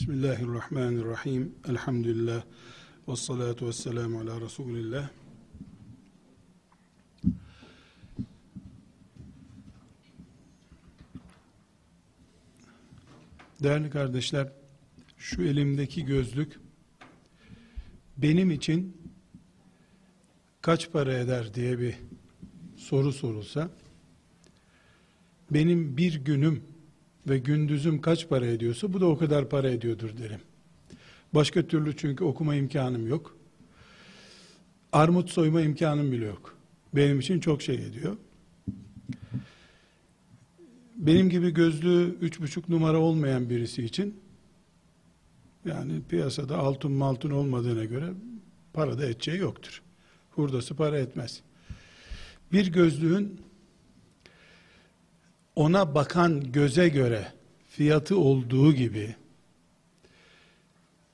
Bismillahirrahmanirrahim. Elhamdülillah. Ve salatu ve selamu ala Resulillah. Değerli kardeşler, şu elimdeki gözlük benim için kaç para eder diye bir soru sorulsa benim bir günüm ve gündüzüm kaç para ediyorsa bu da o kadar para ediyordur derim. Başka türlü çünkü okuma imkanım yok. Armut soyma imkanım bile yok. Benim için çok şey ediyor. Benim gibi gözlüğü üç buçuk numara olmayan birisi için yani piyasada altın maltın olmadığına göre para da edeceği yoktur. Hurdası para etmez. Bir gözlüğün ona bakan göze göre fiyatı olduğu gibi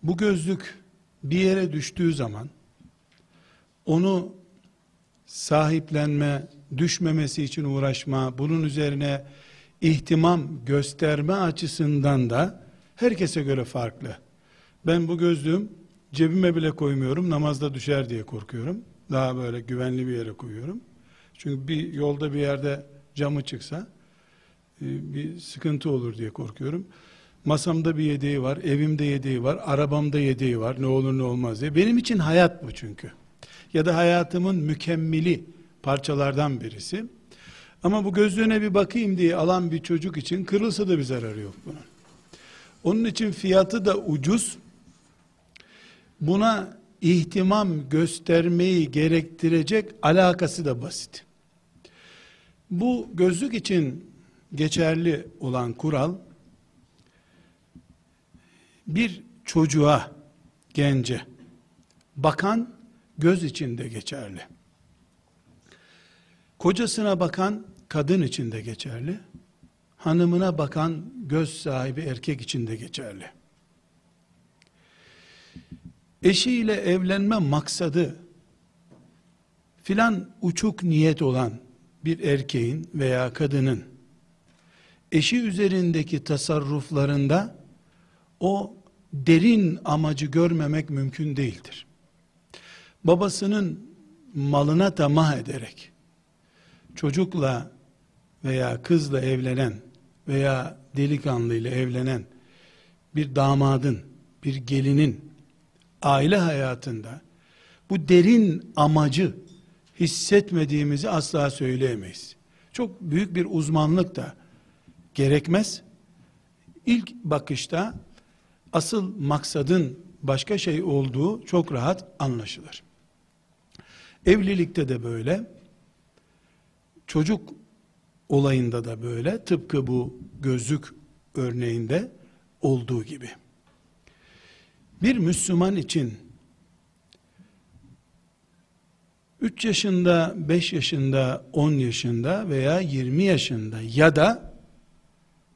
bu gözlük bir yere düştüğü zaman onu sahiplenme, düşmemesi için uğraşma, bunun üzerine ihtimam gösterme açısından da herkese göre farklı. Ben bu gözlüğüm cebime bile koymuyorum, namazda düşer diye korkuyorum. Daha böyle güvenli bir yere koyuyorum. Çünkü bir yolda bir yerde camı çıksa bir sıkıntı olur diye korkuyorum. Masamda bir yedeği var, evimde yedeği var, arabamda yedeği var, ne olur ne olmaz diye. Benim için hayat bu çünkü. Ya da hayatımın mükemmeli parçalardan birisi. Ama bu gözlüğüne bir bakayım diye alan bir çocuk için kırılsa da bir zararı yok bunun. Onun için fiyatı da ucuz. Buna ihtimam göstermeyi gerektirecek alakası da basit. Bu gözlük için geçerli olan kural bir çocuğa, gence bakan göz içinde geçerli. Kocasına bakan kadın için de geçerli. Hanımına bakan göz sahibi erkek için de geçerli. Eşiyle evlenme maksadı filan uçuk niyet olan bir erkeğin veya kadının eşi üzerindeki tasarruflarında o derin amacı görmemek mümkün değildir. Babasının malına tamah ederek çocukla veya kızla evlenen veya delikanlı ile evlenen bir damadın, bir gelinin aile hayatında bu derin amacı hissetmediğimizi asla söyleyemeyiz. Çok büyük bir uzmanlık da gerekmez. İlk bakışta asıl maksadın başka şey olduğu çok rahat anlaşılır. Evlilikte de böyle, çocuk olayında da böyle, tıpkı bu gözlük örneğinde olduğu gibi. Bir Müslüman için 3 yaşında, 5 yaşında, 10 yaşında veya 20 yaşında ya da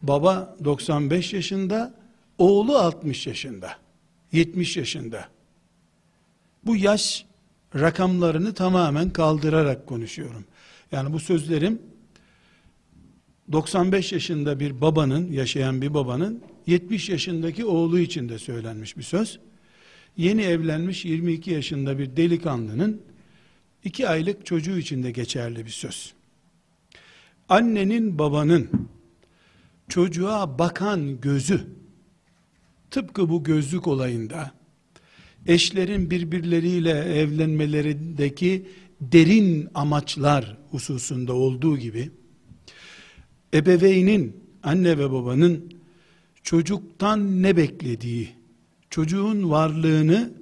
Baba 95 yaşında, oğlu 60 yaşında, 70 yaşında. Bu yaş rakamlarını tamamen kaldırarak konuşuyorum. Yani bu sözlerim 95 yaşında bir babanın, yaşayan bir babanın 70 yaşındaki oğlu için de söylenmiş bir söz. Yeni evlenmiş 22 yaşında bir delikanlının 2 aylık çocuğu için de geçerli bir söz. Annenin babanın çocuğa bakan gözü. Tıpkı bu gözlük olayında eşlerin birbirleriyle evlenmelerindeki derin amaçlar hususunda olduğu gibi ebeveynin anne ve babanın çocuktan ne beklediği çocuğun varlığını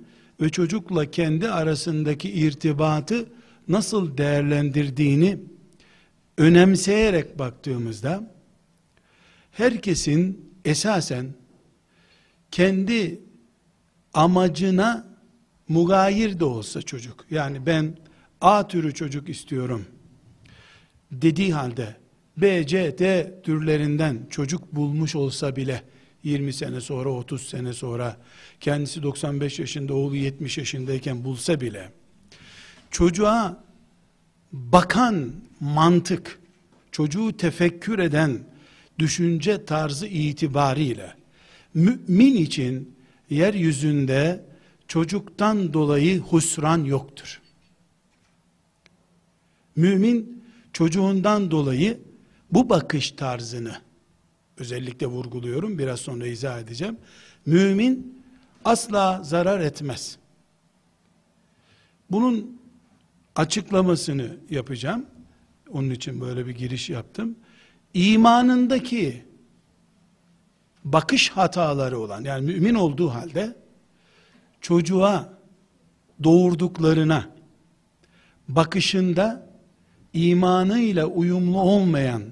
ve çocukla kendi arasındaki irtibatı nasıl değerlendirdiğini önemseyerek baktığımızda herkesin esasen kendi amacına mugayir de olsa çocuk. Yani ben A türü çocuk istiyorum dediği halde B, C, D türlerinden çocuk bulmuş olsa bile 20 sene sonra 30 sene sonra kendisi 95 yaşında oğlu 70 yaşındayken bulsa bile çocuğa bakan mantık çocuğu tefekkür eden düşünce tarzı itibariyle Mümin için yeryüzünde çocuktan dolayı husran yoktur. Mümin çocuğundan dolayı bu bakış tarzını özellikle vurguluyorum biraz sonra izah edeceğim. Mümin asla zarar etmez. Bunun açıklamasını yapacağım. Onun için böyle bir giriş yaptım. İmanındaki bakış hataları olan yani mümin olduğu halde çocuğa doğurduklarına bakışında imanıyla uyumlu olmayan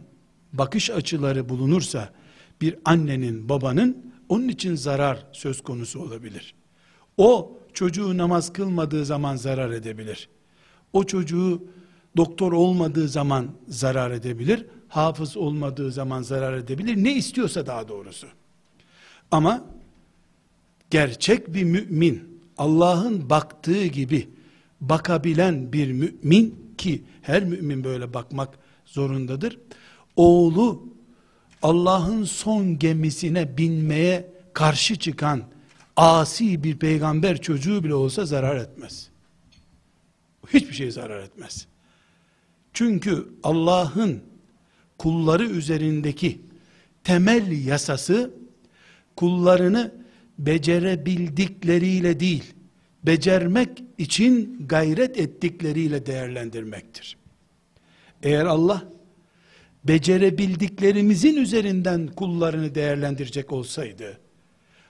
bakış açıları bulunursa bir annenin babanın onun için zarar söz konusu olabilir. O çocuğu namaz kılmadığı zaman zarar edebilir. O çocuğu doktor olmadığı zaman zarar edebilir. Hafız olmadığı zaman zarar edebilir. Ne istiyorsa daha doğrusu. Ama gerçek bir mümin, Allah'ın baktığı gibi bakabilen bir mümin ki her mümin böyle bakmak zorundadır. Oğlu Allah'ın son gemisine binmeye karşı çıkan asi bir peygamber çocuğu bile olsa zarar etmez. Hiçbir şey zarar etmez. Çünkü Allah'ın kulları üzerindeki temel yasası kullarını becerebildikleriyle değil, becermek için gayret ettikleriyle değerlendirmektir. Eğer Allah becerebildiklerimizin üzerinden kullarını değerlendirecek olsaydı,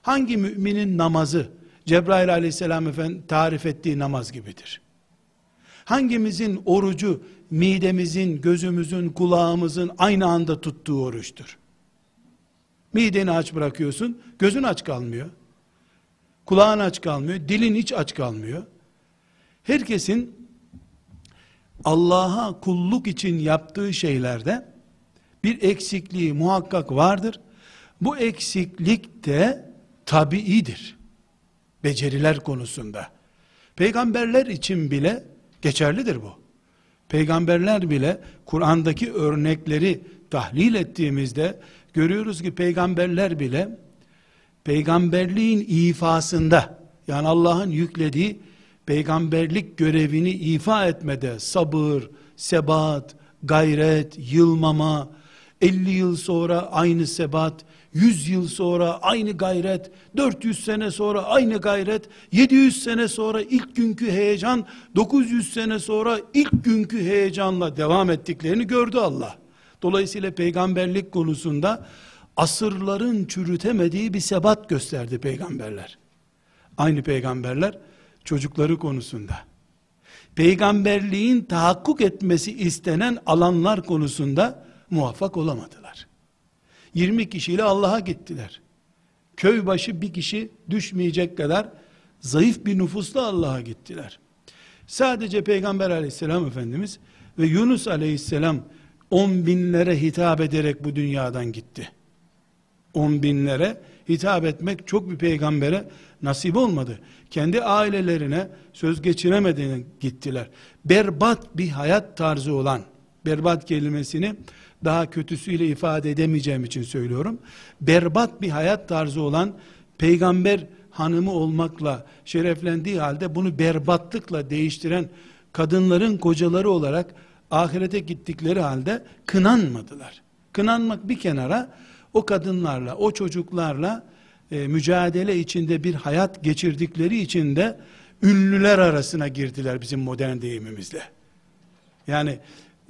hangi müminin namazı Cebrail aleyhisselam efendi tarif ettiği namaz gibidir? Hangimizin orucu midemizin, gözümüzün, kulağımızın aynı anda tuttuğu oruçtur? Mideni aç bırakıyorsun, gözün aç kalmıyor. Kulağın aç kalmıyor, dilin hiç aç kalmıyor. Herkesin Allah'a kulluk için yaptığı şeylerde bir eksikliği muhakkak vardır. Bu eksiklik de tabiidir. Beceriler konusunda. Peygamberler için bile geçerlidir bu. Peygamberler bile Kur'an'daki örnekleri tahlil ettiğimizde görüyoruz ki peygamberler bile peygamberliğin ifasında yani Allah'ın yüklediği peygamberlik görevini ifa etmede sabır, sebat, gayret, yılmama, 50 yıl sonra aynı sebat, 100 yıl sonra aynı gayret, 400 sene sonra aynı gayret, 700 sene sonra ilk günkü heyecan, 900 sene sonra ilk günkü heyecanla devam ettiklerini gördü Allah. Dolayısıyla peygamberlik konusunda asırların çürütemediği bir sebat gösterdi peygamberler. Aynı peygamberler çocukları konusunda, peygamberliğin tahakkuk etmesi istenen alanlar konusunda muvaffak olamadılar. 20 kişiyle Allah'a gittiler. Köy başı bir kişi düşmeyecek kadar zayıf bir nüfusla Allah'a gittiler. Sadece Peygamber aleyhisselam Efendimiz ve Yunus aleyhisselam on binlere hitap ederek bu dünyadan gitti. On binlere hitap etmek çok bir peygambere nasip olmadı. Kendi ailelerine söz geçiremediğine gittiler. Berbat bir hayat tarzı olan, berbat kelimesini daha kötüsüyle ifade edemeyeceğim için söylüyorum. Berbat bir hayat tarzı olan peygamber hanımı olmakla şereflendiği halde bunu berbatlıkla değiştiren kadınların kocaları olarak ahirete gittikleri halde kınanmadılar. Kınanmak bir kenara o kadınlarla, o çocuklarla e, mücadele içinde bir hayat geçirdikleri için de ünlüler arasına girdiler bizim modern deyimimizle. Yani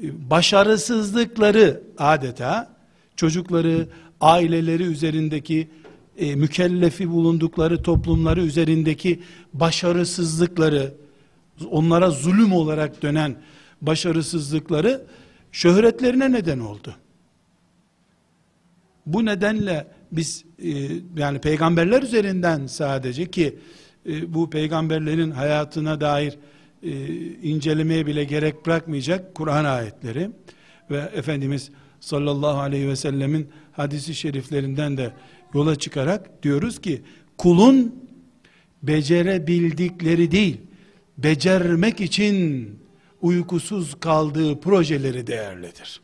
başarısızlıkları adeta çocukları, aileleri üzerindeki e, mükellefi bulundukları toplumları üzerindeki başarısızlıkları, onlara zulüm olarak dönen başarısızlıkları şöhretlerine neden oldu. Bu nedenle biz e, yani peygamberler üzerinden sadece ki e, bu peygamberlerin hayatına dair e, incelemeye bile gerek bırakmayacak Kur'an ayetleri ve Efendimiz sallallahu aleyhi ve sellemin hadisi şeriflerinden de yola çıkarak diyoruz ki kulun becerebildikleri değil becermek için uykusuz kaldığı projeleri değerlidir.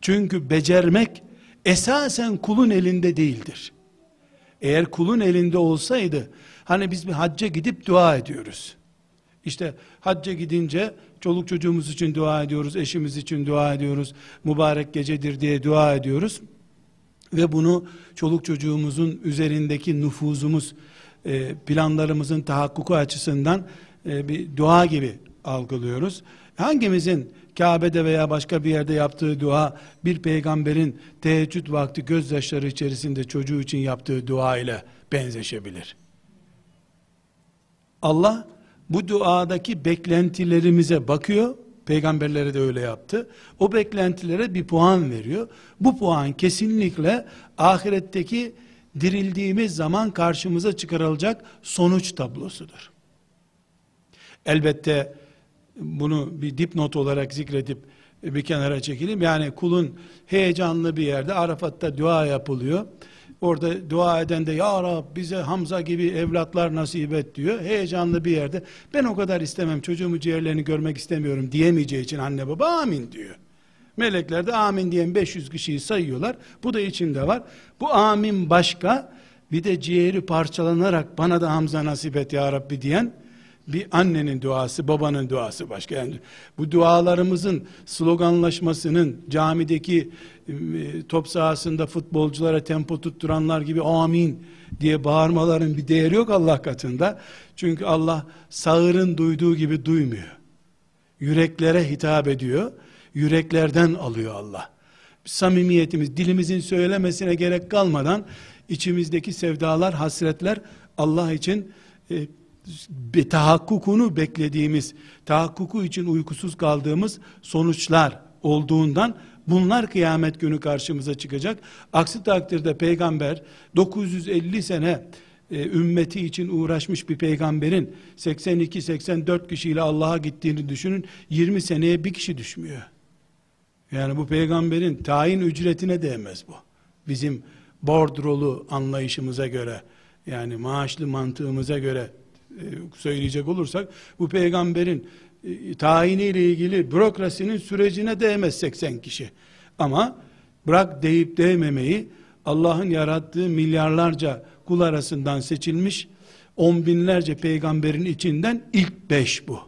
Çünkü becermek esasen kulun elinde değildir. Eğer kulun elinde olsaydı, hani biz bir hacca gidip dua ediyoruz. İşte hacca gidince çoluk çocuğumuz için dua ediyoruz, eşimiz için dua ediyoruz, mübarek gecedir diye dua ediyoruz. Ve bunu çoluk çocuğumuzun üzerindeki nüfuzumuz, e, planlarımızın tahakkuku açısından e, bir dua gibi algılıyoruz. Hangimizin Kabe'de veya başka bir yerde yaptığı dua bir peygamberin teheccüd vakti gözyaşları içerisinde çocuğu için yaptığı dua ile benzeşebilir. Allah bu duadaki beklentilerimize bakıyor. Peygamberlere de öyle yaptı. O beklentilere bir puan veriyor. Bu puan kesinlikle ahiretteki dirildiğimiz zaman karşımıza çıkarılacak sonuç tablosudur. Elbette bunu bir dipnot olarak zikredip bir kenara çekelim. Yani kulun heyecanlı bir yerde Arafat'ta dua yapılıyor. Orada dua eden de ya Rab bize Hamza gibi evlatlar nasip et diyor. Heyecanlı bir yerde ben o kadar istemem çocuğumu ciğerlerini görmek istemiyorum diyemeyeceği için anne baba amin diyor. Melekler de amin diyen 500 kişiyi sayıyorlar. Bu da içinde var. Bu amin başka bir de ciğeri parçalanarak bana da Hamza nasip et ya Rabbi diyen bir annenin duası, babanın duası başka. Yani bu dualarımızın sloganlaşmasının camideki e, top sahasında futbolculara tempo tutturanlar gibi amin diye bağırmaların bir değeri yok Allah katında. Çünkü Allah sağırın duyduğu gibi duymuyor. Yüreklere hitap ediyor. Yüreklerden alıyor Allah. Samimiyetimiz dilimizin söylemesine gerek kalmadan içimizdeki sevdalar, hasretler Allah için e, bir tahakkukunu beklediğimiz, tahakkuku için uykusuz kaldığımız sonuçlar olduğundan bunlar kıyamet günü karşımıza çıkacak. Aksi takdirde peygamber 950 sene e, ümmeti için uğraşmış bir peygamberin 82-84 kişiyle Allah'a gittiğini düşünün 20 seneye bir kişi düşmüyor. Yani bu peygamberin tayin ücretine değmez bu. Bizim bordrolu anlayışımıza göre yani maaşlı mantığımıza göre söyleyecek olursak bu peygamberin e, tayiniyle ilgili bürokrasinin sürecine değmez 80 kişi. Ama bırak deyip değmemeyi Allah'ın yarattığı milyarlarca kul arasından seçilmiş on binlerce peygamberin içinden ilk beş bu.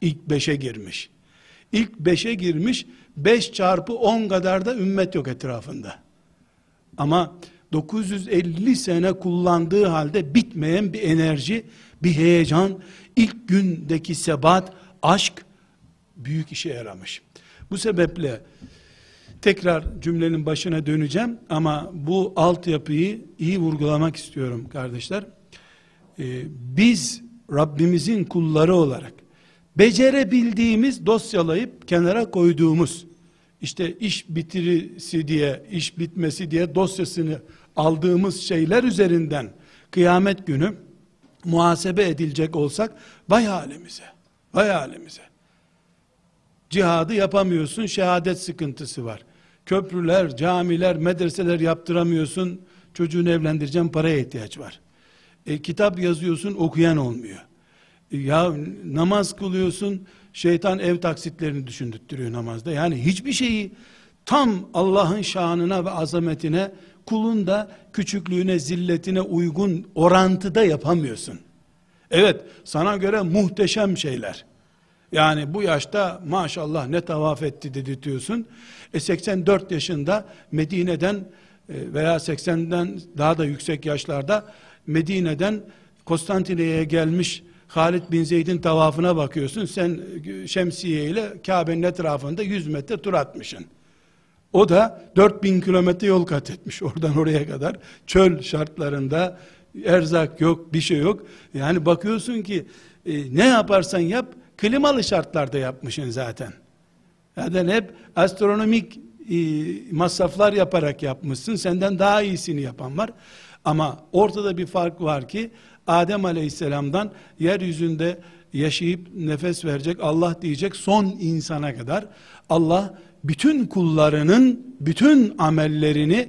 İlk beşe girmiş. İlk beşe girmiş, beş çarpı on kadar da ümmet yok etrafında. Ama 950 sene kullandığı halde bitmeyen bir enerji, bir heyecan, ilk gündeki sebat, aşk büyük işe yaramış. Bu sebeple tekrar cümlenin başına döneceğim ama bu altyapıyı iyi vurgulamak istiyorum kardeşler. Ee, biz Rabbimizin kulları olarak becerebildiğimiz dosyalayıp kenara koyduğumuz işte iş bitirisi diye, iş bitmesi diye dosyasını aldığımız şeyler üzerinden kıyamet günü muhasebe edilecek olsak vay halimize, vay halimize. Cihadı yapamıyorsun, şehadet sıkıntısı var. Köprüler, camiler, medreseler yaptıramıyorsun, çocuğunu evlendireceğim, paraya ihtiyaç var. E, kitap yazıyorsun, okuyan olmuyor. E, ya namaz kılıyorsun, şeytan ev taksitlerini düşündürtüyor namazda. Yani hiçbir şeyi tam Allah'ın şanına ve azametine kulun da küçüklüğüne, zilletine uygun orantıda yapamıyorsun. Evet, sana göre muhteşem şeyler. Yani bu yaşta maşallah ne tavaf etti dedirtiyorsun. E 84 yaşında Medine'den e, veya 80'den daha da yüksek yaşlarda Medine'den Konstantinye'ye gelmiş Halid bin Zeyd'in tavafına bakıyorsun. Sen e, şemsiye ile Kabe'nin etrafında 100 metre tur atmışsın. O da 4000 kilometre yol kat etmiş oradan oraya kadar. Çöl şartlarında erzak yok, bir şey yok. Yani bakıyorsun ki e, ne yaparsan yap klimalı şartlarda yapmışsın zaten. Zaten hep astronomik e, masraflar yaparak yapmışsın. Senden daha iyisini yapan var. Ama ortada bir fark var ki Adem Aleyhisselam'dan yeryüzünde yaşayıp nefes verecek Allah diyecek son insana kadar Allah bütün kullarının bütün amellerini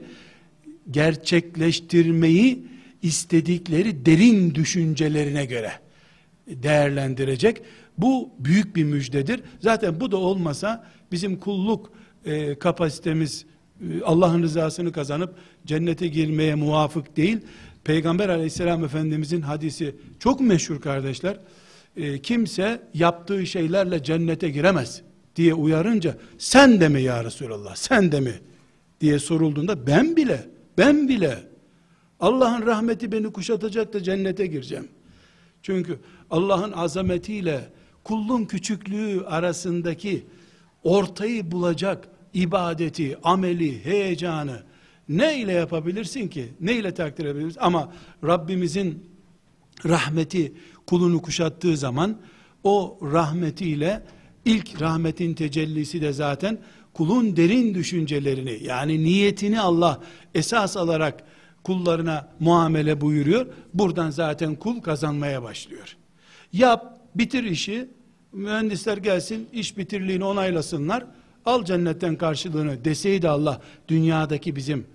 gerçekleştirmeyi istedikleri derin düşüncelerine göre değerlendirecek. Bu büyük bir müjdedir. Zaten bu da olmasa bizim kulluk e, kapasitemiz e, Allah'ın rızasını kazanıp cennete girmeye muvafık değil. Peygamber aleyhisselam efendimizin hadisi çok meşhur kardeşler. E, kimse yaptığı şeylerle cennete giremez diye uyarınca sen de mi ya Resulallah sen de mi diye sorulduğunda ben bile ben bile Allah'ın rahmeti beni kuşatacak da cennete gireceğim. Çünkü Allah'ın azametiyle kullun küçüklüğü arasındaki ortayı bulacak ibadeti, ameli, heyecanı ne ile yapabilirsin ki? Ne ile takdir edebiliriz? Ama Rabbimizin rahmeti kulunu kuşattığı zaman o rahmetiyle ilk rahmetin tecellisi de zaten kulun derin düşüncelerini yani niyetini Allah esas alarak kullarına muamele buyuruyor. Buradan zaten kul kazanmaya başlıyor. Yap, bitir işi, mühendisler gelsin, iş bitirliğini onaylasınlar, al cennetten karşılığını deseydi Allah, dünyadaki bizim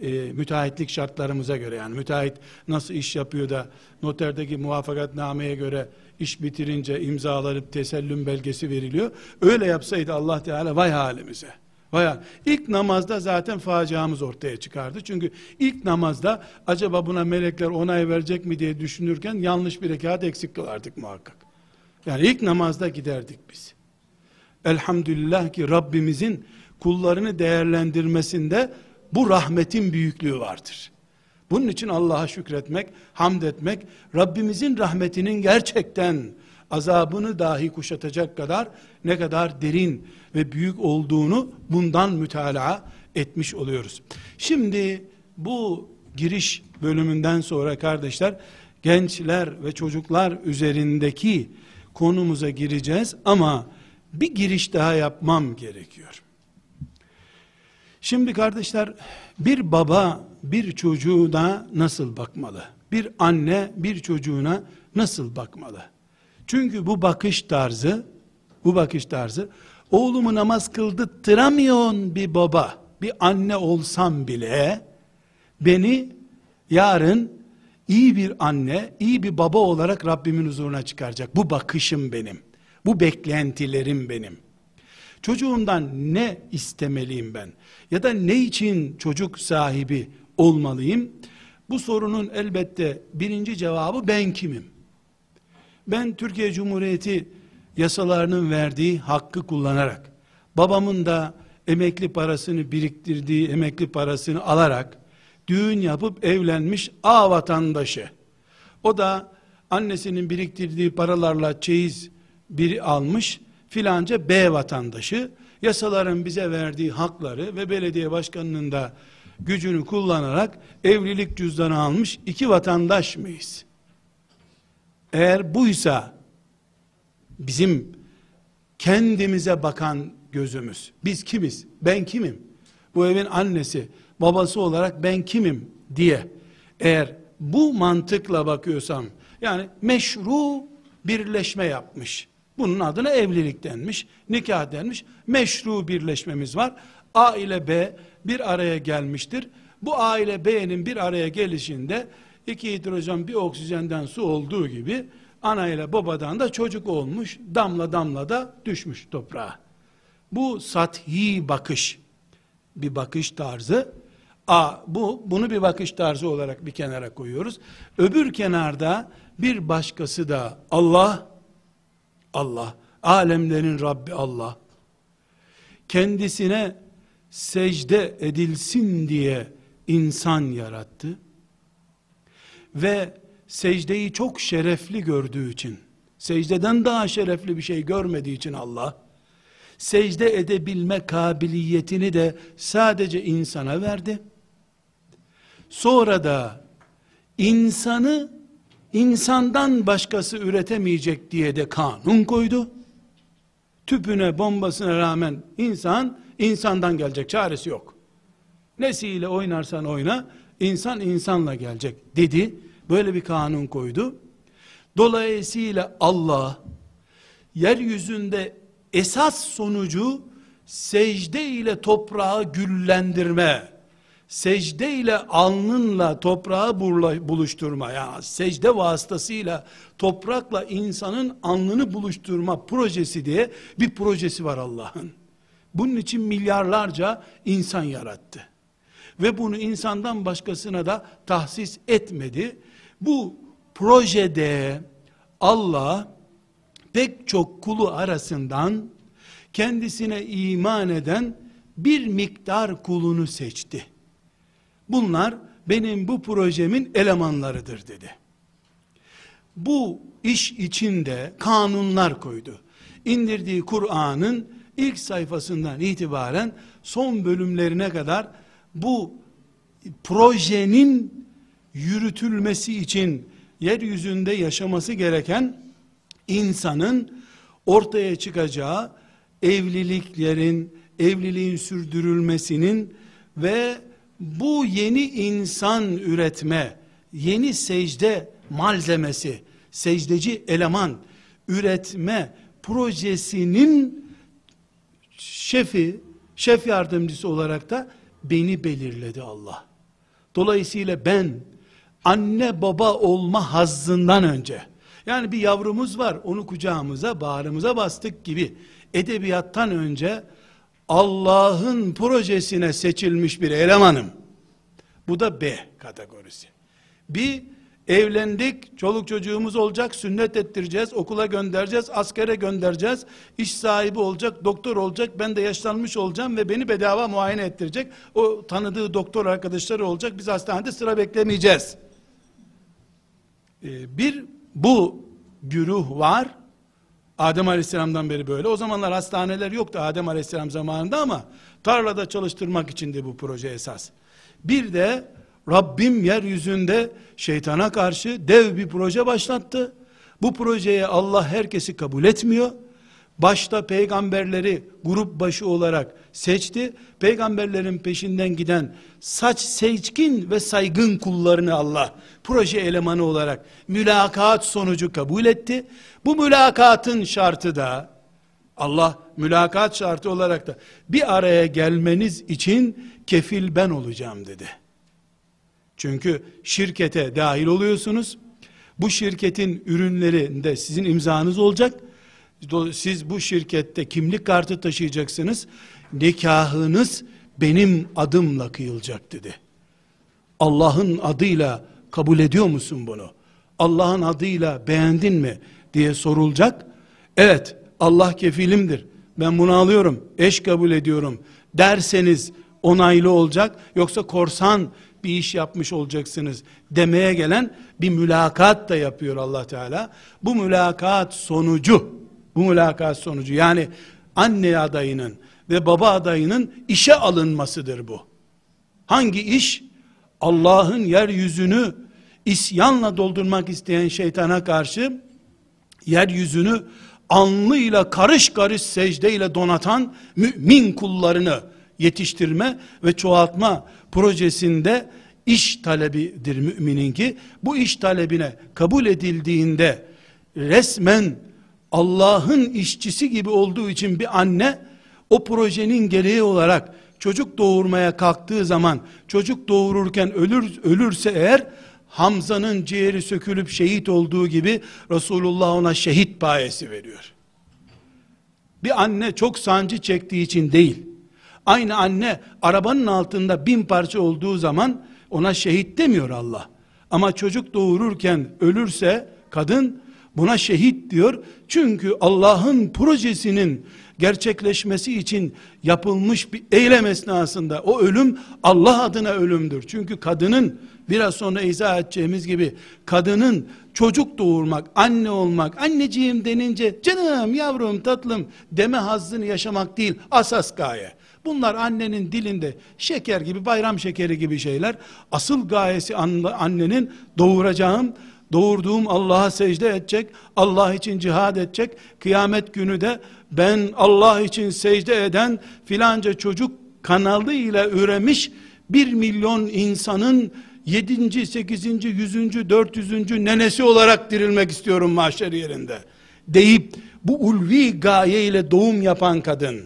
e, müteahhitlik şartlarımıza göre yani müteahhit nasıl iş yapıyor da noterdeki muvaffakatnameye göre iş bitirince imzalanıp tesellüm belgesi veriliyor. Öyle yapsaydı Allah Teala vay halimize. Vay ilk namazda zaten faciamız ortaya çıkardı. Çünkü ilk namazda acaba buna melekler onay verecek mi diye düşünürken yanlış bir rekat eksik kılardık muhakkak. Yani ilk namazda giderdik biz. Elhamdülillah ki Rabbimizin kullarını değerlendirmesinde bu rahmetin büyüklüğü vardır. Bunun için Allah'a şükretmek, hamd etmek, Rabbimizin rahmetinin gerçekten azabını dahi kuşatacak kadar ne kadar derin ve büyük olduğunu bundan mütalaa etmiş oluyoruz. Şimdi bu giriş bölümünden sonra kardeşler gençler ve çocuklar üzerindeki konumuza gireceğiz ama bir giriş daha yapmam gerekiyor. Şimdi kardeşler bir baba bir çocuğuna nasıl bakmalı? Bir anne bir çocuğuna nasıl bakmalı? Çünkü bu bakış tarzı bu bakış tarzı oğlumu namaz kıldırtamıyorsun bir baba bir anne olsam bile beni yarın iyi bir anne, iyi bir baba olarak Rabbimin huzuruna çıkaracak. Bu bakışım benim. Bu beklentilerim benim. Çocuğumdan ne istemeliyim ben? Ya da ne için çocuk sahibi olmalıyım? Bu sorunun elbette birinci cevabı ben kimim? Ben Türkiye Cumhuriyeti yasalarının verdiği hakkı kullanarak, babamın da emekli parasını biriktirdiği emekli parasını alarak, düğün yapıp evlenmiş A vatandaşı. O da annesinin biriktirdiği paralarla çeyiz biri almış, filanca B vatandaşı yasaların bize verdiği hakları ve belediye başkanının da gücünü kullanarak evlilik cüzdanı almış iki vatandaş mıyız? Eğer buysa bizim kendimize bakan gözümüz. Biz kimiz? Ben kimim? Bu evin annesi, babası olarak ben kimim diye eğer bu mantıkla bakıyorsam yani meşru birleşme yapmış bunun adına evlilik denmiş, nikah denmiş. Meşru birleşmemiz var. A ile B bir araya gelmiştir. Bu A ile B'nin bir araya gelişinde iki hidrojen bir oksijenden su olduğu gibi ana ile babadan da çocuk olmuş. Damla damla da düşmüş toprağa. Bu sathi bakış bir bakış tarzı. A bu bunu bir bakış tarzı olarak bir kenara koyuyoruz. Öbür kenarda bir başkası da Allah Allah, alemlerin Rabbi Allah, kendisine secde edilsin diye insan yarattı ve secdeyi çok şerefli gördüğü için, secdeden daha şerefli bir şey görmediği için Allah, secde edebilme kabiliyetini de sadece insana verdi. Sonra da insanı insandan başkası üretemeyecek diye de kanun koydu. Tüpüne bombasına rağmen insan insandan gelecek çaresi yok. Nesiyle oynarsan oyna insan insanla gelecek dedi. Böyle bir kanun koydu. Dolayısıyla Allah yeryüzünde esas sonucu secde ile toprağı güllendirme secde ile alnınla toprağı buluşturma ya secde vasıtasıyla toprakla insanın alnını buluşturma projesi diye bir projesi var Allah'ın. Bunun için milyarlarca insan yarattı. Ve bunu insandan başkasına da tahsis etmedi. Bu projede Allah pek çok kulu arasından kendisine iman eden bir miktar kulunu seçti. Bunlar benim bu projemin elemanlarıdır dedi. Bu iş içinde kanunlar koydu. İndirdiği Kur'an'ın ilk sayfasından itibaren son bölümlerine kadar bu projenin yürütülmesi için yeryüzünde yaşaması gereken insanın ortaya çıkacağı evliliklerin, evliliğin sürdürülmesinin ve bu yeni insan üretme, yeni secde malzemesi, secdeci eleman üretme projesinin şefi, şef yardımcısı olarak da beni belirledi Allah. Dolayısıyla ben anne baba olma hazzından önce yani bir yavrumuz var onu kucağımıza bağrımıza bastık gibi edebiyattan önce Allah'ın projesine seçilmiş bir elemanım. Bu da B kategorisi. Bir evlendik, çoluk çocuğumuz olacak, sünnet ettireceğiz, okula göndereceğiz, askere göndereceğiz, iş sahibi olacak, doktor olacak, ben de yaşlanmış olacağım ve beni bedava muayene ettirecek. O tanıdığı doktor arkadaşları olacak, biz hastanede sıra beklemeyeceğiz. Ee, bir bu güruh var. Adem Aleyhisselam'dan beri böyle. O zamanlar hastaneler yoktu Adem Aleyhisselam zamanında ama tarlada çalıştırmak içindi bu proje esas. Bir de Rabbim yeryüzünde şeytana karşı dev bir proje başlattı. Bu projeye Allah herkesi kabul etmiyor. Başta peygamberleri grup başı olarak seçti. Peygamberlerin peşinden giden saç seçkin ve saygın kullarını Allah proje elemanı olarak mülakat sonucu kabul etti. Bu mülakatın şartı da Allah mülakat şartı olarak da bir araya gelmeniz için kefil ben olacağım dedi. Çünkü şirkete dahil oluyorsunuz. Bu şirketin ürünlerinde sizin imzanız olacak. Siz bu şirkette kimlik kartı taşıyacaksınız. Nikahınız benim adımla kıyılacak dedi. Allah'ın adıyla kabul ediyor musun bunu? Allah'ın adıyla beğendin mi diye sorulacak. Evet Allah kefilimdir. Ben bunu alıyorum. Eş kabul ediyorum derseniz onaylı olacak. Yoksa korsan bir iş yapmış olacaksınız demeye gelen bir mülakat da yapıyor Allah Teala. Bu mülakat sonucu, bu mülakat sonucu yani anne adayının ve baba adayının işe alınmasıdır bu. Hangi iş? Allah'ın yeryüzünü isyanla doldurmak isteyen şeytana karşı yeryüzünü anlıyla karış karış secdeyle donatan mümin kullarını yetiştirme ve çoğaltma projesinde iş talebidir müminin bu iş talebine kabul edildiğinde resmen Allah'ın işçisi gibi olduğu için bir anne o projenin gereği olarak çocuk doğurmaya kalktığı zaman çocuk doğururken ölür ölürse eğer Hamza'nın ciğeri sökülüp şehit olduğu gibi Resulullah ona şehit payesi veriyor. Bir anne çok sancı çektiği için değil. Aynı anne arabanın altında bin parça olduğu zaman ona şehit demiyor Allah. Ama çocuk doğururken ölürse kadın buna şehit diyor. Çünkü Allah'ın projesinin gerçekleşmesi için yapılmış bir eylem esnasında o ölüm Allah adına ölümdür. Çünkü kadının biraz sonra izah edeceğimiz gibi kadının çocuk doğurmak, anne olmak, anneciğim denince canım, yavrum, tatlım deme hazzını yaşamak değil asas gaye. Bunlar annenin dilinde şeker gibi, bayram şekeri gibi şeyler. Asıl gayesi annenin doğuracağım, doğurduğum Allah'a secde edecek, Allah için cihad edecek. Kıyamet günü de ben Allah için secde eden filanca çocuk kanalı ile üremiş bir milyon insanın 7. 8. 100. 400. nenesi olarak dirilmek istiyorum mahşer yerinde. Deyip bu ulvi gaye ile doğum yapan kadın,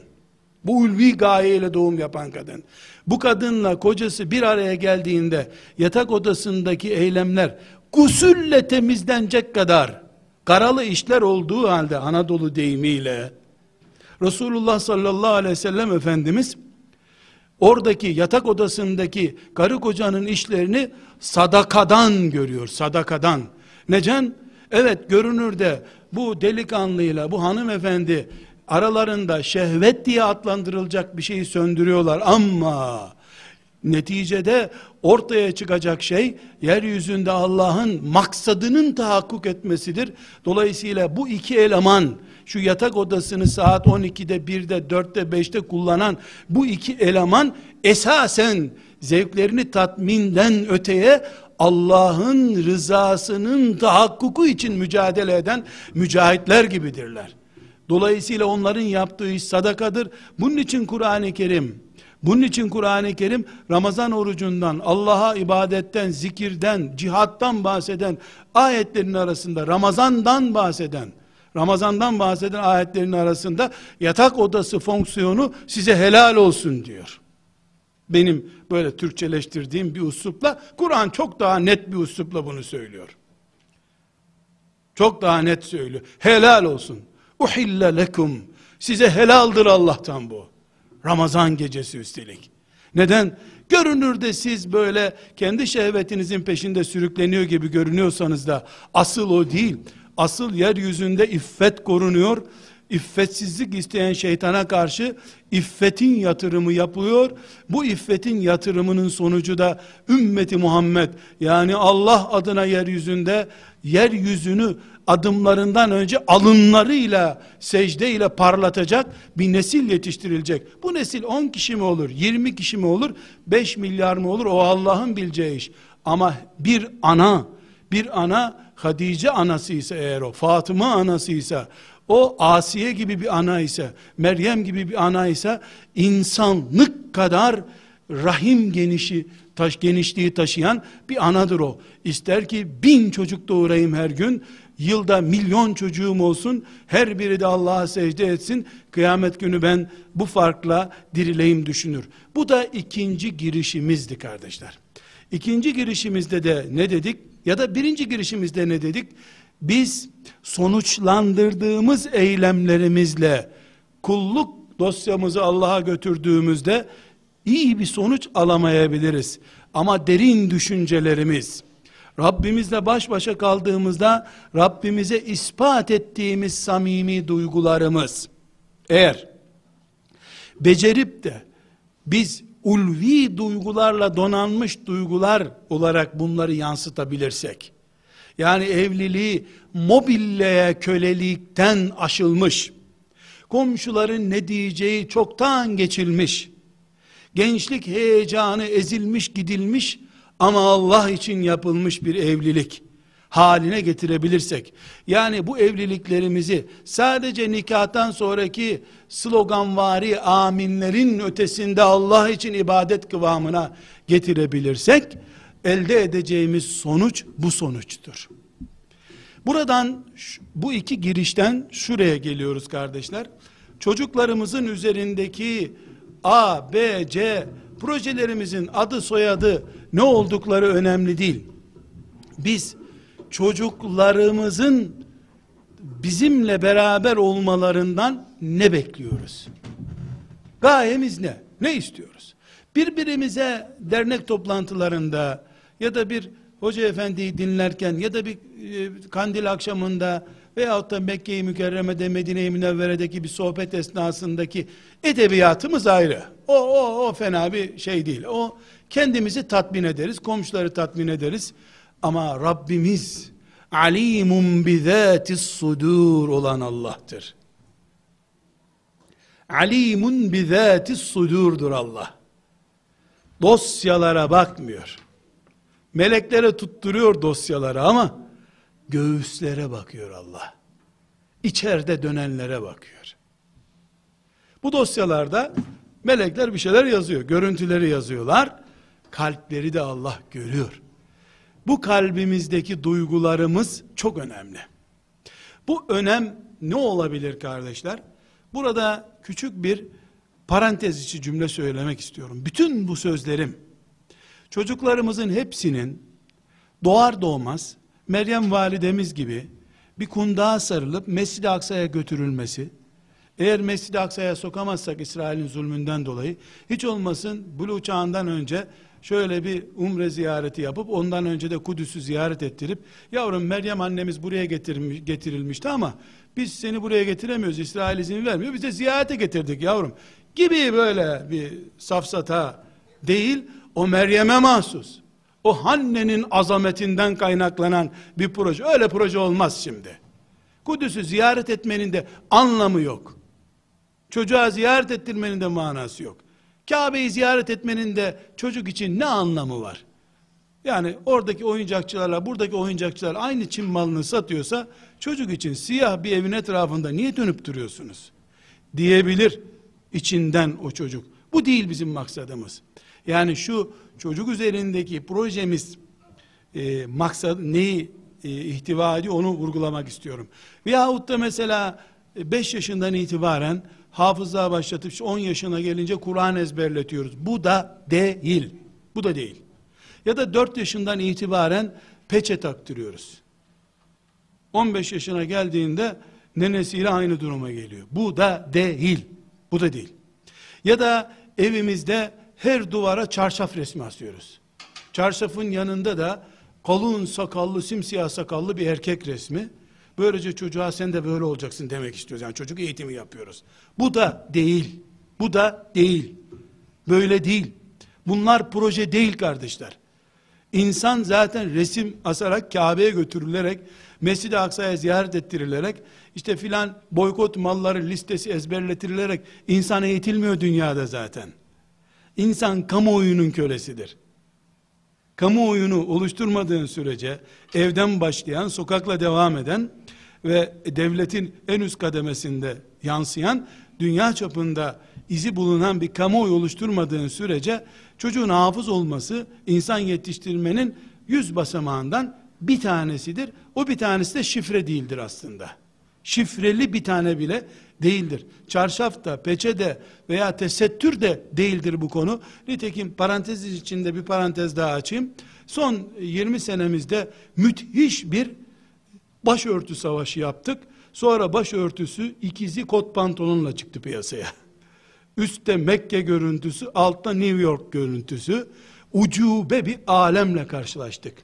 bu ulvi gaye ile doğum yapan kadın, bu kadınla kocası bir araya geldiğinde yatak odasındaki eylemler gusülle temizlenecek kadar karalı işler olduğu halde Anadolu deyimiyle Resulullah sallallahu aleyhi ve sellem Efendimiz oradaki yatak odasındaki karı kocanın işlerini sadakadan görüyor, sadakadan. Neden? Evet görünürde bu delikanlıyla bu hanımefendi aralarında şehvet diye adlandırılacak bir şeyi söndürüyorlar ama neticede ortaya çıkacak şey yeryüzünde Allah'ın maksadının tahakkuk etmesidir. Dolayısıyla bu iki eleman şu yatak odasını saat 12'de 1'de 4'te 5'te kullanan bu iki eleman esasen zevklerini tatminden öteye Allah'ın rızasının tahakkuku için mücadele eden mücahitler gibidirler. Dolayısıyla onların yaptığı iş sadakadır. Bunun için Kur'an-ı Kerim, bunun için Kur'an-ı Kerim Ramazan orucundan, Allah'a ibadetten, zikirden, cihattan bahseden ayetlerin arasında Ramazandan bahseden, Ramazandan bahseden ayetlerin arasında yatak odası fonksiyonu size helal olsun diyor. Benim böyle Türkçeleştirdiğim bir uslupla Kur'an çok daha net bir uslupla bunu söylüyor. Çok daha net söylüyor. Helal olsun. Uhille lekum. Size helaldir Allah'tan bu. Ramazan gecesi üstelik. Neden? Görünürde siz böyle kendi şehvetinizin peşinde sürükleniyor gibi görünüyorsanız da asıl o değil. Asıl yeryüzünde iffet korunuyor. İffetsizlik isteyen şeytana karşı iffetin yatırımı yapıyor. Bu iffetin yatırımının sonucu da ümmeti Muhammed yani Allah adına yeryüzünde yeryüzünü adımlarından önce alınlarıyla secdeyle parlatacak bir nesil yetiştirilecek. Bu nesil 10 kişi mi olur, 20 kişi mi olur, 5 milyar mı olur o Allah'ın bileceği iş. Ama bir ana, bir ana Hadice anası ise eğer o, Fatıma anası ise, o Asiye gibi bir ana ise, Meryem gibi bir ana ise, insanlık kadar rahim genişi, taş, genişliği taşıyan bir anadır o. İster ki bin çocuk doğurayım her gün, yılda milyon çocuğum olsun, her biri de Allah'a secde etsin, kıyamet günü ben bu farkla dirileyim düşünür. Bu da ikinci girişimizdi kardeşler. İkinci girişimizde de ne dedik? Ya da birinci girişimizde ne dedik? Biz sonuçlandırdığımız eylemlerimizle kulluk dosyamızı Allah'a götürdüğümüzde iyi bir sonuç alamayabiliriz. Ama derin düşüncelerimiz, Rabbimizle baş başa kaldığımızda Rabbimize ispat ettiğimiz samimi duygularımız. Eğer becerip de biz ulvi duygularla donanmış duygular olarak bunları yansıtabilirsek yani evliliği mobilleye kölelikten aşılmış komşuların ne diyeceği çoktan geçilmiş gençlik heyecanı ezilmiş gidilmiş ama Allah için yapılmış bir evlilik haline getirebilirsek, yani bu evliliklerimizi sadece nikahtan sonraki sloganvari aminlerin ötesinde Allah için ibadet kıvamına getirebilirsek, elde edeceğimiz sonuç bu sonuçtur. Buradan bu iki girişten şuraya geliyoruz kardeşler. Çocuklarımızın üzerindeki A, B, C projelerimizin adı soyadı ne oldukları önemli değil. Biz çocuklarımızın bizimle beraber olmalarından ne bekliyoruz? Gayemiz ne? Ne istiyoruz? Birbirimize dernek toplantılarında ya da bir hoca efendiyi dinlerken ya da bir e, kandil akşamında veyahut da Mekke-i Mükerreme'de Medine-i Münevvere'deki bir sohbet esnasındaki edebiyatımız ayrı. O, o, o fena bir şey değil. O kendimizi tatmin ederiz, komşuları tatmin ederiz. Ama Rabbimiz alimun bizatis sudur olan Allah'tır. Alimun bizatis sudurdur Allah. Dosyalara bakmıyor. Meleklere tutturuyor dosyaları ama göğüslere bakıyor Allah. İçeride dönenlere bakıyor. Bu dosyalarda melekler bir şeyler yazıyor. Görüntüleri yazıyorlar. Kalpleri de Allah görüyor. Bu kalbimizdeki duygularımız çok önemli. Bu önem ne olabilir kardeşler? Burada küçük bir parantez içi cümle söylemek istiyorum. Bütün bu sözlerim çocuklarımızın hepsinin doğar doğmaz Meryem validemiz gibi bir kundağa sarılıp Mescid-i Aksa'ya götürülmesi, Eğer Mescid-i Aksa'ya sokamazsak İsrail'in zulmünden dolayı hiç olmasın Bulu çağından önce şöyle bir umre ziyareti yapıp ondan önce de Kudüs'ü ziyaret ettirip yavrum Meryem annemiz buraya getirmiş, getirilmişti ama biz seni buraya getiremiyoruz İsrail izin vermiyor biz de ziyarete getirdik yavrum. Gibi böyle bir safsata değil o Meryem'e mahsus. O Hanne'nin azametinden kaynaklanan bir proje. Öyle proje olmaz şimdi. Kudüs'ü ziyaret etmenin de anlamı yok çocuğa ziyaret ettirmenin de manası yok Kabe'yi ziyaret etmenin de çocuk için ne anlamı var? Yani oradaki oyuncakçılarla buradaki oyuncakçılar aynı Çin malını satıyorsa çocuk için siyah bir evin etrafında niye dönüp duruyorsunuz? Diyebilir içinden o çocuk. Bu değil bizim maksadımız. Yani şu çocuk üzerindeki projemiz e, maksad neyi e, ihtiva ediyor onu vurgulamak istiyorum. Veyahut da mesela 5 yaşından itibaren hafızlığa başlatıp 10 yaşına gelince Kur'an ezberletiyoruz. Bu da değil. Bu da değil. Ya da 4 yaşından itibaren peçe taktırıyoruz. 15 yaşına geldiğinde nenesiyle aynı duruma geliyor. Bu da değil. Bu da değil. Ya da evimizde her duvara çarşaf resmi asıyoruz. Çarşafın yanında da kalın sakallı, simsiyah sakallı bir erkek resmi. Böylece çocuğa sen de böyle olacaksın demek istiyoruz. Yani çocuk eğitimi yapıyoruz. Bu da değil. Bu da değil. Böyle değil. Bunlar proje değil kardeşler. İnsan zaten resim asarak Kabe'ye götürülerek, Mescid-i Aksa'ya ziyaret ettirilerek, işte filan boykot malları listesi ezberletirilerek insan eğitilmiyor dünyada zaten. İnsan kamuoyunun kölesidir. Kamuoyunu oluşturmadığın sürece evden başlayan, sokakla devam eden ve devletin en üst kademesinde yansıyan dünya çapında izi bulunan bir kamuoyu oluşturmadığın sürece çocuğun hafız olması insan yetiştirmenin yüz basamağından bir tanesidir. O bir tanesi de şifre değildir aslında. Şifreli bir tane bile değildir. Çarşaf da, peçe de veya tesettür de değildir bu konu. Nitekim parantez içinde bir parantez daha açayım. Son 20 senemizde müthiş bir başörtü savaşı yaptık. Sonra başörtüsü ikizi kot pantolonla çıktı piyasaya. Üstte Mekke görüntüsü, altta New York görüntüsü. Ucube bir alemle karşılaştık.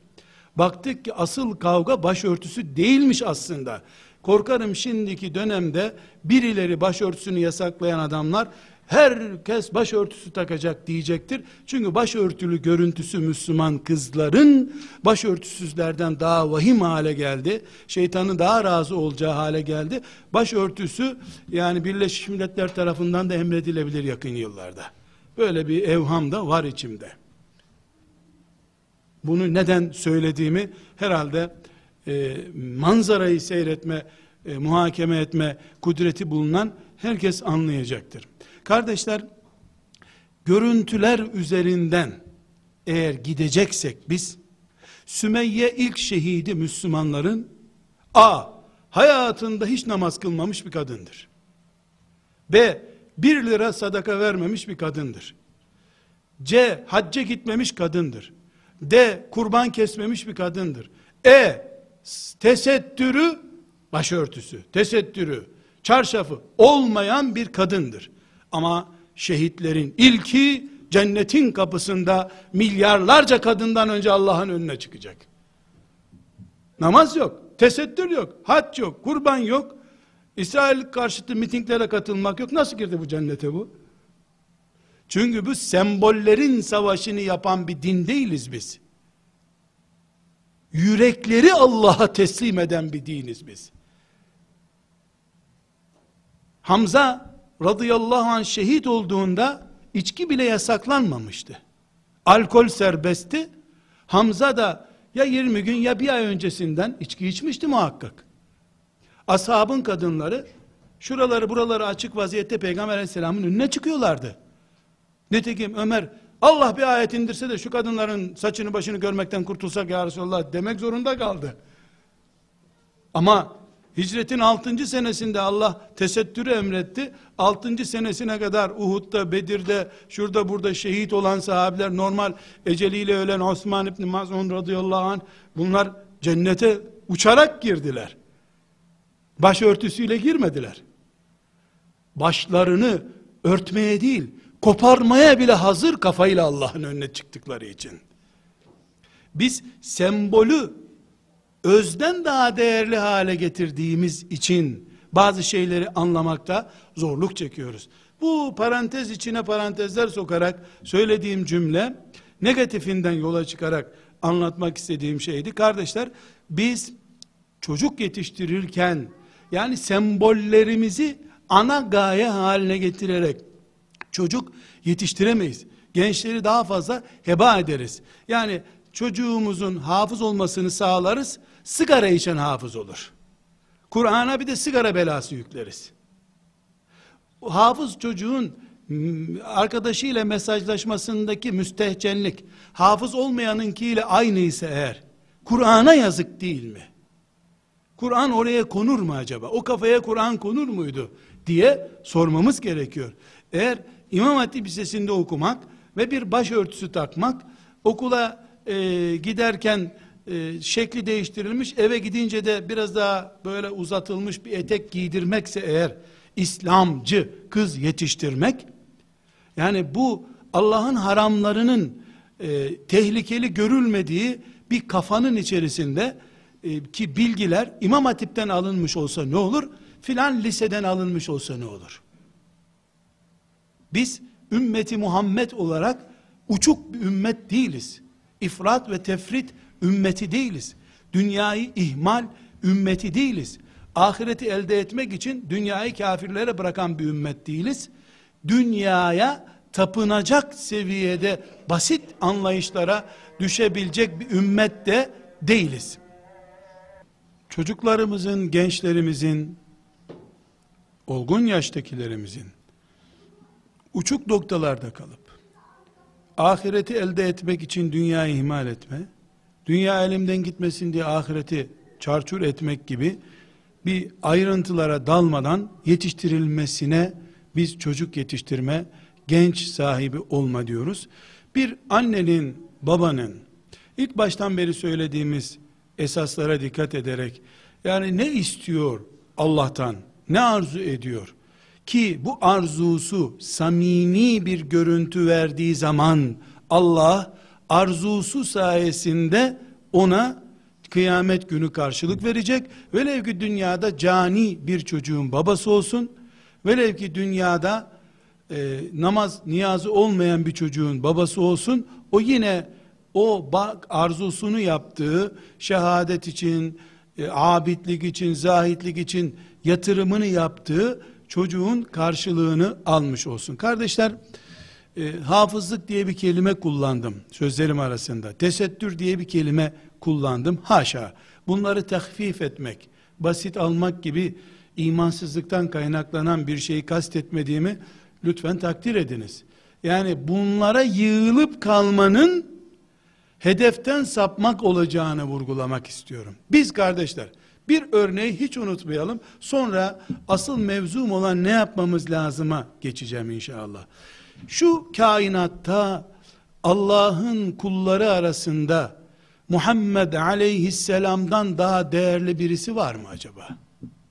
Baktık ki asıl kavga başörtüsü değilmiş aslında. Korkarım şimdiki dönemde birileri başörtüsünü yasaklayan adamlar herkes başörtüsü takacak diyecektir. Çünkü başörtülü görüntüsü Müslüman kızların başörtüsüzlerden daha vahim hale geldi. Şeytanın daha razı olacağı hale geldi. Başörtüsü yani Birleşmiş Milletler tarafından da emredilebilir yakın yıllarda. Böyle bir evham da var içimde. Bunu neden söylediğimi herhalde e, manzarayı seyretme, e, muhakeme etme kudreti bulunan herkes anlayacaktır. Kardeşler, görüntüler üzerinden eğer gideceksek biz, Sümeyye ilk şehidi Müslümanların, A. Hayatında hiç namaz kılmamış bir kadındır. B. Bir lira sadaka vermemiş bir kadındır. C. Hacca gitmemiş kadındır. D. Kurban kesmemiş bir kadındır. E. Tesettürü, başörtüsü, tesettürü, çarşafı olmayan bir kadındır. Ama şehitlerin ilki cennetin kapısında milyarlarca kadından önce Allah'ın önüne çıkacak. Namaz yok, tesettür yok, hac yok, kurban yok. İsrail karşıtı mitinglere katılmak yok. Nasıl girdi bu cennete bu? Çünkü bu sembollerin savaşını yapan bir din değiliz biz. Yürekleri Allah'a teslim eden bir diniz biz. Hamza radıyallahu anh şehit olduğunda içki bile yasaklanmamıştı. Alkol serbestti. Hamza da ya 20 gün ya bir ay öncesinden içki içmişti muhakkak. Ashabın kadınları şuraları buraları açık vaziyette Peygamber aleyhisselamın önüne çıkıyorlardı. Nitekim Ömer Allah bir ayet indirse de şu kadınların saçını başını görmekten kurtulsak ya Resulallah demek zorunda kaldı. Ama Hicretin 6. senesinde Allah tesettürü emretti. 6. senesine kadar Uhud'da, Bedir'de, şurada burada şehit olan sahabiler, normal eceliyle ölen Osman İbni Mazun radıyallahu anh, bunlar cennete uçarak girdiler. Başörtüsüyle girmediler. başlarını örtmeye değil, koparmaya bile hazır kafayla Allah'ın önüne çıktıkları için. Biz sembolü özden daha değerli hale getirdiğimiz için bazı şeyleri anlamakta zorluk çekiyoruz. Bu parantez içine parantezler sokarak söylediğim cümle negatifinden yola çıkarak anlatmak istediğim şeydi. Kardeşler biz çocuk yetiştirirken yani sembollerimizi ana gaye haline getirerek çocuk yetiştiremeyiz. Gençleri daha fazla heba ederiz. Yani çocuğumuzun hafız olmasını sağlarız. Sigara içen hafız olur. Kur'an'a bir de sigara belası yükleriz. Hafız çocuğun arkadaşıyla mesajlaşmasındaki müstehcenlik, hafız olmayanınkiyle aynı ise eğer, Kur'an'a yazık değil mi? Kur'an oraya konur mu acaba? O kafaya Kur'an konur muydu? diye sormamız gerekiyor. Eğer İmam Hatip Lisesi'nde okumak ve bir başörtüsü takmak, okula e, giderken e, şekli değiştirilmiş, eve gidince de biraz daha böyle uzatılmış bir etek giydirmekse eğer, İslamcı kız yetiştirmek, yani bu Allah'ın haramlarının e, tehlikeli görülmediği bir kafanın içerisinde e, ki bilgiler İmam Hatip'ten alınmış olsa ne olur? Filan liseden alınmış olsa ne olur? Biz ümmeti Muhammed olarak uçuk bir ümmet değiliz. İfrat ve tefrit ümmeti değiliz. Dünyayı ihmal ümmeti değiliz. Ahireti elde etmek için dünyayı kafirlere bırakan bir ümmet değiliz. Dünyaya tapınacak seviyede basit anlayışlara düşebilecek bir ümmet de değiliz. Çocuklarımızın, gençlerimizin, olgun yaştakilerimizin uçuk noktalarda kalıp ahireti elde etmek için dünyayı ihmal etme, dünya elimden gitmesin diye ahireti çarçur etmek gibi bir ayrıntılara dalmadan yetiştirilmesine biz çocuk yetiştirme, genç sahibi olma diyoruz. Bir annenin, babanın ilk baştan beri söylediğimiz esaslara dikkat ederek yani ne istiyor Allah'tan, ne arzu ediyor? Ki bu arzusu samimi bir görüntü verdiği zaman Allah arzusu sayesinde ona kıyamet günü karşılık verecek. Velev ki dünyada cani bir çocuğun babası olsun. Velev ki dünyada e, namaz niyazı olmayan bir çocuğun babası olsun. O yine o bak arzusunu yaptığı şehadet için, e, abidlik için, zahitlik için yatırımını yaptığı çocuğun karşılığını almış olsun. Kardeşler, e, hafızlık diye bir kelime kullandım sözlerim arasında. Tesettür diye bir kelime kullandım. Haşa. Bunları tahfif etmek, basit almak gibi imansızlıktan kaynaklanan bir şeyi kastetmediğimi lütfen takdir ediniz. Yani bunlara yığılıp kalmanın hedeften sapmak olacağını vurgulamak istiyorum. Biz kardeşler bir örneği hiç unutmayalım. Sonra asıl mevzum olan ne yapmamız lazıma geçeceğim inşallah. Şu kainatta Allah'ın kulları arasında Muhammed aleyhisselamdan daha değerli birisi var mı acaba?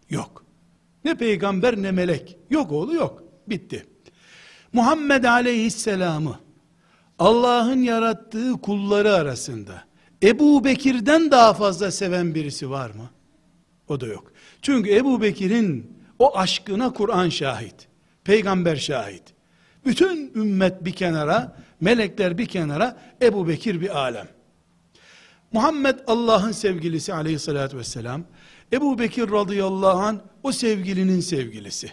Yok. Ne peygamber ne melek. Yok oğlu yok. Bitti. Muhammed aleyhisselamı Allah'ın yarattığı kulları arasında Ebu Bekir'den daha fazla seven birisi var mı? O da yok. Çünkü Ebu Bekir'in o aşkına Kur'an şahit. Peygamber şahit. Bütün ümmet bir kenara, melekler bir kenara, Ebu Bekir bir alem. Muhammed Allah'ın sevgilisi aleyhissalatü vesselam, Ebu Bekir radıyallahu an o sevgilinin sevgilisi.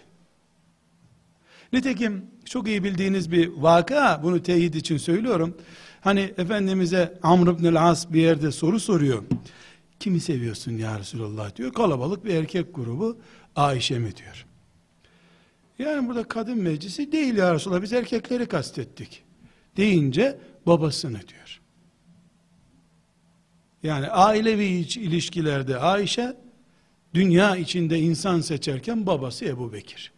Nitekim çok iyi bildiğiniz bir vaka, bunu teyit için söylüyorum. Hani Efendimiz'e Amr ibn As bir yerde soru soruyor. Kimi seviyorsun ya Resulallah diyor. Kalabalık bir erkek grubu Ayşe mi diyor. Yani burada kadın meclisi değil ya Resulallah biz erkekleri kastettik. Deyince babasını diyor. Yani ailevi ilişkilerde Ayşe dünya içinde insan seçerken babası Ebu Bekir.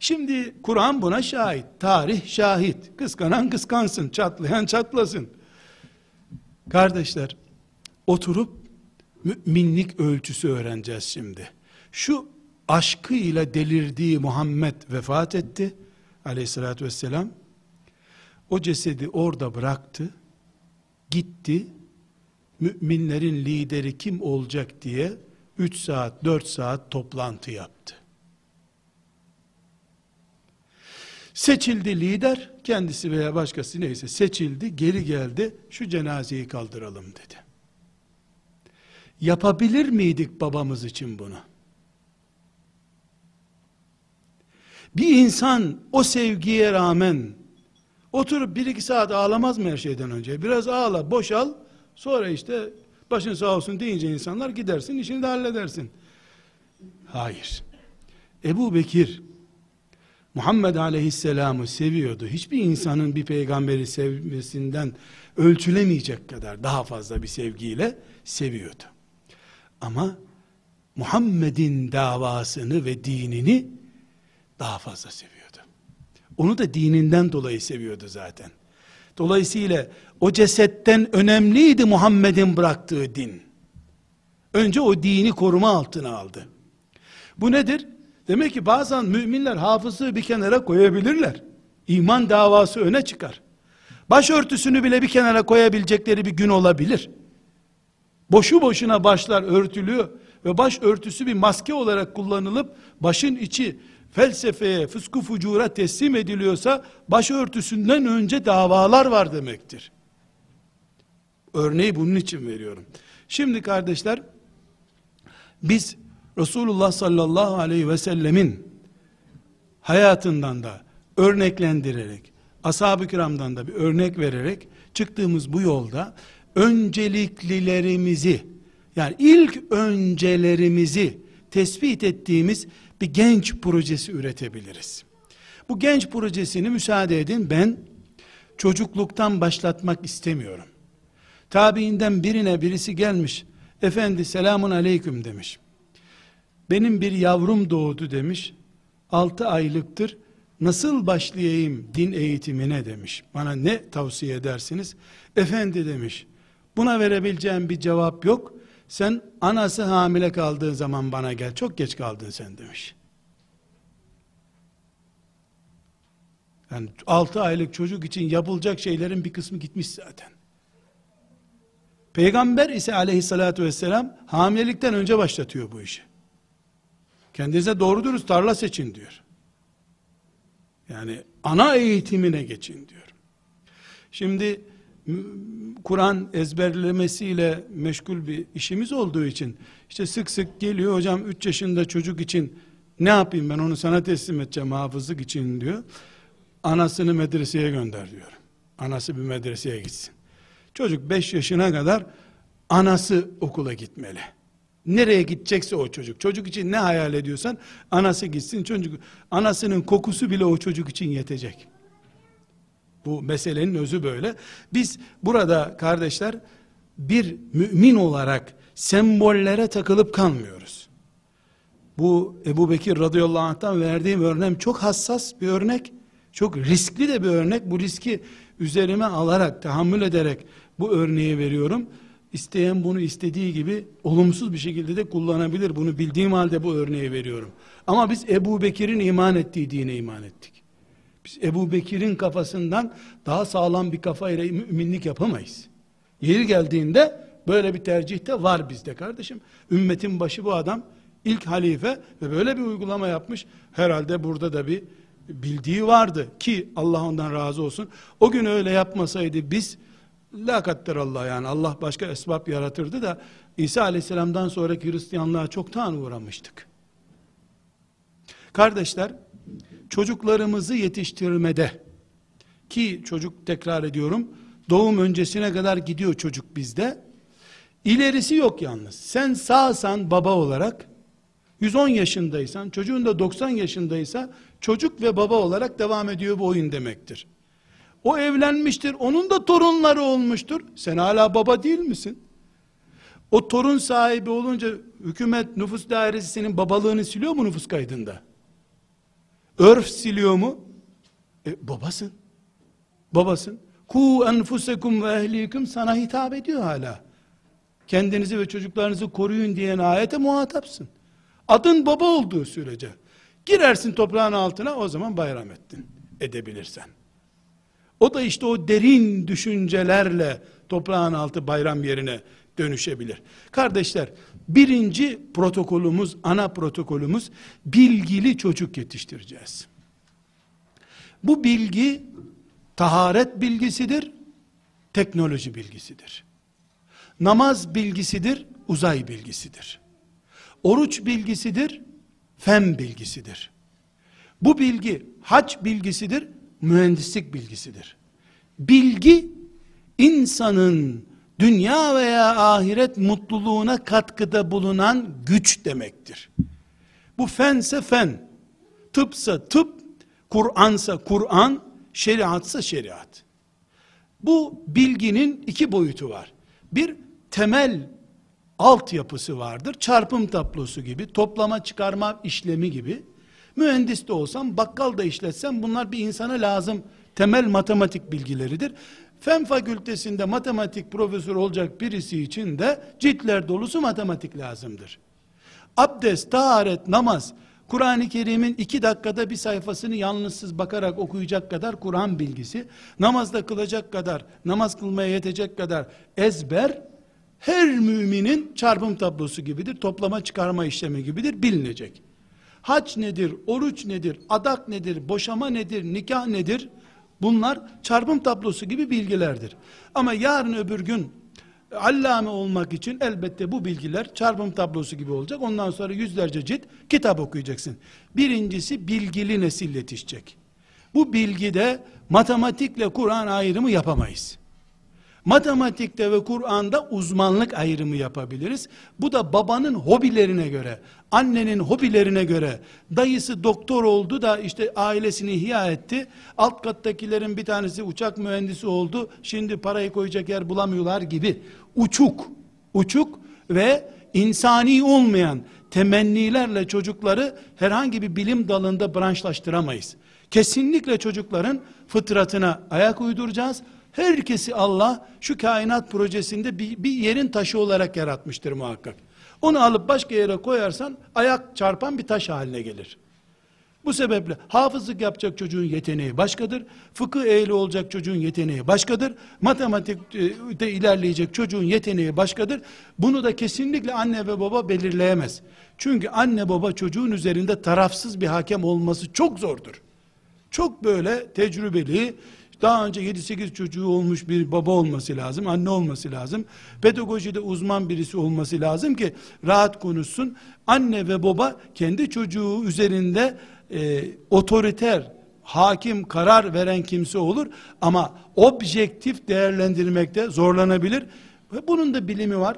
Şimdi Kur'an buna şahit, tarih şahit. Kıskanan kıskansın, çatlayan çatlasın. Kardeşler, oturup müminlik ölçüsü öğreneceğiz şimdi. Şu aşkıyla delirdiği Muhammed vefat etti. Aleyhissalatü vesselam. O cesedi orada bıraktı. Gitti. Müminlerin lideri kim olacak diye 3 saat 4 saat toplantı yaptı. Seçildi lider, kendisi veya başkası neyse seçildi, geri geldi, şu cenazeyi kaldıralım dedi. Yapabilir miydik babamız için bunu? Bir insan o sevgiye rağmen oturup bir iki saat ağlamaz mı her şeyden önce? Biraz ağla, boşal, sonra işte başın sağ olsun deyince insanlar gidersin, işini de halledersin. Hayır. Ebu Bekir, Muhammed Aleyhisselam'ı seviyordu. Hiçbir insanın bir peygamberi sevmesinden ölçülemeyecek kadar daha fazla bir sevgiyle seviyordu. Ama Muhammed'in davasını ve dinini daha fazla seviyordu. Onu da dininden dolayı seviyordu zaten. Dolayısıyla o cesetten önemliydi Muhammed'in bıraktığı din. Önce o dini koruma altına aldı. Bu nedir? Demek ki bazen müminler hafızlığı bir kenara koyabilirler. İman davası öne çıkar. Başörtüsünü bile bir kenara koyabilecekleri bir gün olabilir. Boşu boşuna başlar örtülüyor ve baş örtüsü bir maske olarak kullanılıp başın içi felsefeye, fısku fucura teslim ediliyorsa başörtüsünden önce davalar var demektir. Örneği bunun için veriyorum. Şimdi kardeşler biz Resulullah sallallahu aleyhi ve sellemin hayatından da örneklendirerek, ashab-ı kiramdan da bir örnek vererek çıktığımız bu yolda önceliklilerimizi yani ilk öncelerimizi tespit ettiğimiz bir genç projesi üretebiliriz. Bu genç projesini müsaade edin ben çocukluktan başlatmak istemiyorum. Tabiinden birine birisi gelmiş, efendi selamun aleyküm demiş. Benim bir yavrum doğdu demiş. 6 aylıktır. Nasıl başlayayım din eğitimine demiş. Bana ne tavsiye edersiniz? Efendi demiş. Buna verebileceğim bir cevap yok. Sen anası hamile kaldığı zaman bana gel. Çok geç kaldın sen demiş. Yani 6 aylık çocuk için yapılacak şeylerin bir kısmı gitmiş zaten. Peygamber ise aleyhissalatü vesselam hamilelikten önce başlatıyor bu işi. Kendinize doğru dürüst tarla seçin diyor. Yani ana eğitimine geçin diyor. Şimdi Kur'an ezberlemesiyle meşgul bir işimiz olduğu için işte sık sık geliyor hocam 3 yaşında çocuk için ne yapayım ben onu sana teslim edeceğim hafızlık için diyor. Anasını medreseye gönder diyor. Anası bir medreseye gitsin. Çocuk 5 yaşına kadar anası okula gitmeli. Nereye gidecekse o çocuk. Çocuk için ne hayal ediyorsan anası gitsin. Çocuk anasının kokusu bile o çocuk için yetecek. Bu meselenin özü böyle. Biz burada kardeşler bir mümin olarak sembollere takılıp kalmıyoruz. Bu Ebu Bekir radıyallahu anh'tan verdiğim örnek çok hassas bir örnek. Çok riskli de bir örnek. Bu riski üzerime alarak, tahammül ederek bu örneği veriyorum. İsteyen bunu istediği gibi olumsuz bir şekilde de kullanabilir. Bunu bildiğim halde bu örneği veriyorum. Ama biz Ebu Bekir'in iman ettiği dine iman ettik. Biz Ebu Bekir'in kafasından daha sağlam bir kafayla müminlik yapamayız. Yeri geldiğinde böyle bir tercih de var bizde kardeşim. Ümmetin başı bu adam ilk halife ve böyle bir uygulama yapmış. Herhalde burada da bir bildiği vardı ki Allah ondan razı olsun. O gün öyle yapmasaydı biz La Allah yani Allah başka esbab yaratırdı da İsa aleyhisselamdan sonraki Hristiyanlığa çoktan uğramıştık. Kardeşler çocuklarımızı yetiştirmede ki çocuk tekrar ediyorum doğum öncesine kadar gidiyor çocuk bizde ilerisi yok yalnız sen sağsan baba olarak 110 yaşındaysan çocuğun da 90 yaşındaysa çocuk ve baba olarak devam ediyor bu oyun demektir. O evlenmiştir. Onun da torunları olmuştur. Sen hala baba değil misin? O torun sahibi olunca hükümet nüfus dairesi senin babalığını siliyor mu nüfus kaydında? Örf siliyor mu? E, babasın. Babasın. Ku enfusekum ve ehlikum sana hitap ediyor hala. Kendinizi ve çocuklarınızı koruyun diyen ayete muhatapsın. Adın baba olduğu sürece. Girersin toprağın altına o zaman bayram ettin. Edebilirsen. O da işte o derin düşüncelerle toprağın altı bayram yerine dönüşebilir. Kardeşler, birinci protokolümüz, ana protokolümüz bilgili çocuk yetiştireceğiz. Bu bilgi taharet bilgisidir, teknoloji bilgisidir. Namaz bilgisidir, uzay bilgisidir. Oruç bilgisidir, fen bilgisidir. Bu bilgi hac bilgisidir, mühendislik bilgisidir. Bilgi insanın dünya veya ahiret mutluluğuna katkıda bulunan güç demektir. Bu fense fen, tıpsa tıp, Kur'ansa Kur'an, şeriatsa şeriat. Bu bilginin iki boyutu var. Bir temel altyapısı vardır. Çarpım tablosu gibi, toplama çıkarma işlemi gibi. Mühendis de olsam, bakkal da işletsem bunlar bir insana lazım temel matematik bilgileridir. Fen fakültesinde matematik profesör olacak birisi için de ciltler dolusu matematik lazımdır. Abdest, taharet, namaz, Kur'an-ı Kerim'in iki dakikada bir sayfasını yalnızsız bakarak okuyacak kadar Kur'an bilgisi, namazda kılacak kadar, namaz kılmaya yetecek kadar ezber, her müminin çarpım tablosu gibidir, toplama çıkarma işlemi gibidir, bilinecek. Hac nedir, oruç nedir, adak nedir, boşama nedir, nikah nedir? Bunlar çarpım tablosu gibi bilgilerdir. Ama yarın öbür gün allame olmak için elbette bu bilgiler çarpım tablosu gibi olacak. Ondan sonra yüzlerce cilt kitap okuyacaksın. Birincisi bilgili nesil yetişecek. Bu bilgide matematikle Kur'an ayrımı yapamayız. Matematikte ve Kur'an'da uzmanlık ayrımı yapabiliriz. Bu da babanın hobilerine göre, annenin hobilerine göre, dayısı doktor oldu da işte ailesini ihya etti. Alt kattakilerin bir tanesi uçak mühendisi oldu. Şimdi parayı koyacak yer bulamıyorlar gibi. Uçuk, uçuk ve insani olmayan temennilerle çocukları herhangi bir bilim dalında branşlaştıramayız. Kesinlikle çocukların fıtratına ayak uyduracağız Herkesi Allah şu kainat projesinde bir, bir yerin taşı olarak yaratmıştır muhakkak. Onu alıp başka yere koyarsan ayak çarpan bir taş haline gelir. Bu sebeple hafızlık yapacak çocuğun yeteneği başkadır. Fıkıh ehli olacak çocuğun yeteneği başkadır. Matematikte ilerleyecek çocuğun yeteneği başkadır. Bunu da kesinlikle anne ve baba belirleyemez. Çünkü anne baba çocuğun üzerinde tarafsız bir hakem olması çok zordur. Çok böyle tecrübeli, daha önce 7-8 çocuğu olmuş bir baba olması lazım, anne olması lazım. Pedagojide uzman birisi olması lazım ki rahat konuşsun. Anne ve baba kendi çocuğu üzerinde e, otoriter, hakim karar veren kimse olur ama objektif değerlendirmekte zorlanabilir. Bunun da bilimi var.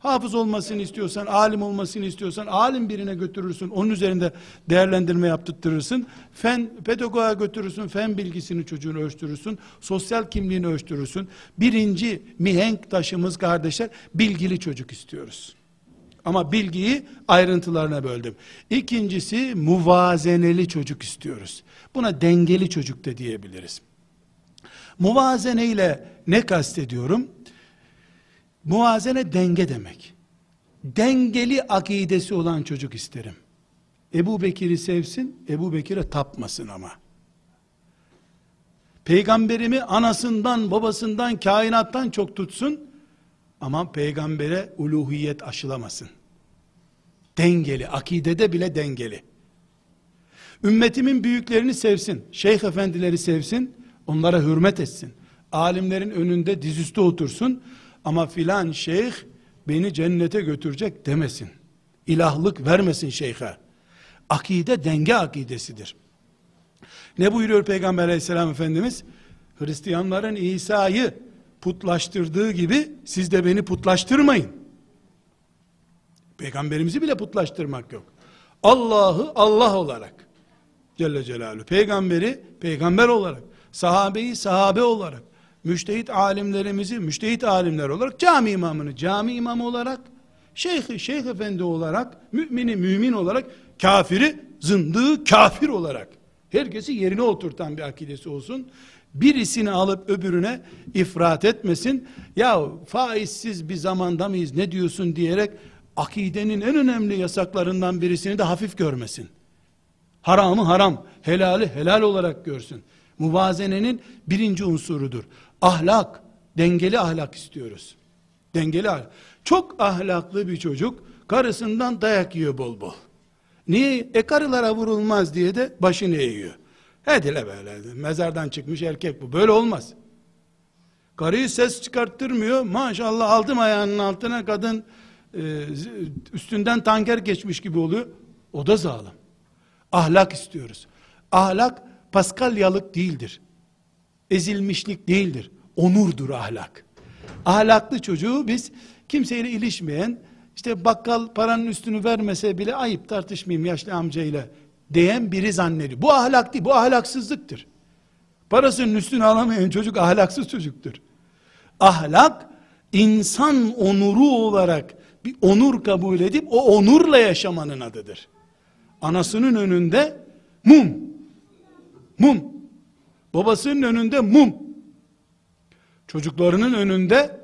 Hafız olmasını istiyorsan, alim olmasını istiyorsan, alim birine götürürsün, onun üzerinde değerlendirme yaptırtırsın. Fen, pedagoga götürürsün, fen bilgisini çocuğunu ölçtürürsün, sosyal kimliğini ölçtürürsün. Birinci mihenk taşımız kardeşler, bilgili çocuk istiyoruz. Ama bilgiyi ayrıntılarına böldüm. İkincisi muvazeneli çocuk istiyoruz. Buna dengeli çocuk da diyebiliriz. Muvazene ile ne kastediyorum? Muvazene denge demek. Dengeli akidesi olan çocuk isterim. Ebu Bekir'i sevsin, Ebu Bekir'e tapmasın ama. Peygamberimi anasından, babasından, kainattan çok tutsun, ama peygambere uluhiyet aşılamasın. Dengeli, akidede bile dengeli. Ümmetimin büyüklerini sevsin, şeyh efendileri sevsin, onlara hürmet etsin. Alimlerin önünde dizüstü otursun, ama filan şeyh beni cennete götürecek demesin. İlahlık vermesin şeyhe. Akide denge akidesidir. Ne buyuruyor Peygamber aleyhisselam Efendimiz? Hristiyanların İsa'yı putlaştırdığı gibi siz de beni putlaştırmayın. Peygamberimizi bile putlaştırmak yok. Allah'ı Allah olarak Celle Celaluhu. Peygamberi peygamber olarak, sahabeyi sahabe olarak, müştehit alimlerimizi müştehit alimler olarak, cami imamını cami imamı olarak, şeyhi şeyh efendi olarak, mümini mümin olarak, kafiri zındığı kafir olarak, herkesi yerine oturtan bir akidesi olsun. Birisini alıp öbürüne ifrat etmesin. Ya faizsiz bir zamanda mıyız ne diyorsun diyerek akidenin en önemli yasaklarından birisini de hafif görmesin. Haramı haram, helali helal olarak görsün. Muvazenenin birinci unsurudur. Ahlak, dengeli ahlak istiyoruz. Dengeli ahlak. Çok ahlaklı bir çocuk karısından dayak yiyor bol bol. Niye? E karılara vurulmaz diye de başını eğiyor. Hadi böyle mezardan çıkmış erkek bu. Böyle olmaz. Karıyı ses çıkarttırmıyor. Maşallah aldım ayağının altına kadın e, üstünden tanker geçmiş gibi oluyor. O da zalim. Ahlak istiyoruz. Ahlak paskalyalık değildir. Ezilmişlik değildir. Onurdur ahlak. Ahlaklı çocuğu biz kimseyle ilişmeyen, işte bakkal paranın üstünü vermese bile ayıp tartışmayayım yaşlı amcayla diyen biri zannediyor. Bu ahlak değil, bu ahlaksızlıktır. Parasının üstünü alamayan çocuk ahlaksız çocuktur. Ahlak, insan onuru olarak bir onur kabul edip o onurla yaşamanın adıdır. Anasının önünde mum. Mum. Babasının önünde mum. Çocuklarının önünde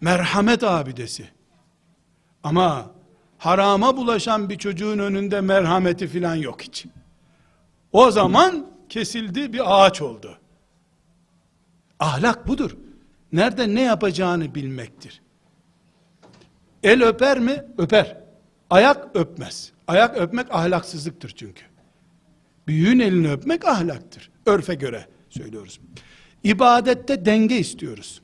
merhamet abidesi. Ama harama bulaşan bir çocuğun önünde merhameti filan yok hiç. O zaman kesildi bir ağaç oldu. Ahlak budur. Nerede ne yapacağını bilmektir. El öper mi? Öper. Ayak öpmez. Ayak öpmek ahlaksızlıktır çünkü. Büyüğün elini öpmek ahlaktır. Örfe göre söylüyoruz. İbadette denge istiyoruz.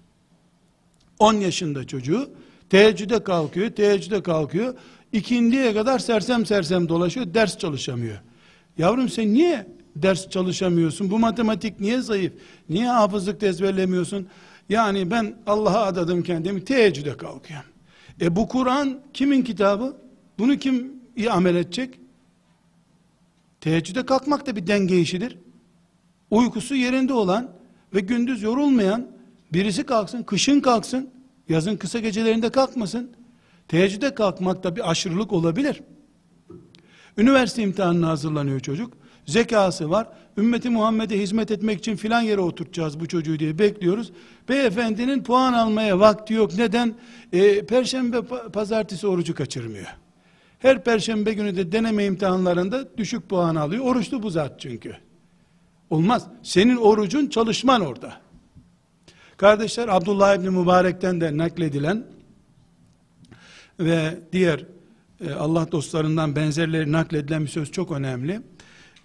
10 yaşında çocuğu teheccüde kalkıyor, teheccüde kalkıyor. İkindiye kadar sersem sersem dolaşıyor, ders çalışamıyor. Yavrum sen niye ders çalışamıyorsun? Bu matematik niye zayıf? Niye hafızlık ezberlemiyorsun? Yani ben Allah'a adadım kendimi, teheccüde kalkıyorum. E bu Kur'an kimin kitabı? Bunu kim iyi amel edecek? Teheccüde kalkmak da bir denge işidir. Uykusu yerinde olan ve gündüz yorulmayan birisi kalksın, kışın kalksın, yazın kısa gecelerinde kalkmasın. Teheccüde kalkmak da bir aşırılık olabilir. Üniversite imtihanına hazırlanıyor çocuk. Zekası var. Ümmeti Muhammed'e hizmet etmek için filan yere oturtacağız bu çocuğu diye bekliyoruz. Beyefendinin puan almaya vakti yok. Neden? E, Perşembe, pazartesi orucu kaçırmıyor. Her perşembe günü de deneme imtihanlarında düşük puan alıyor. Oruçlu bu zat çünkü. Olmaz. Senin orucun çalışman orada. Kardeşler Abdullah İbni Mübarek'ten de nakledilen ve diğer e, Allah dostlarından benzerleri nakledilen bir söz çok önemli.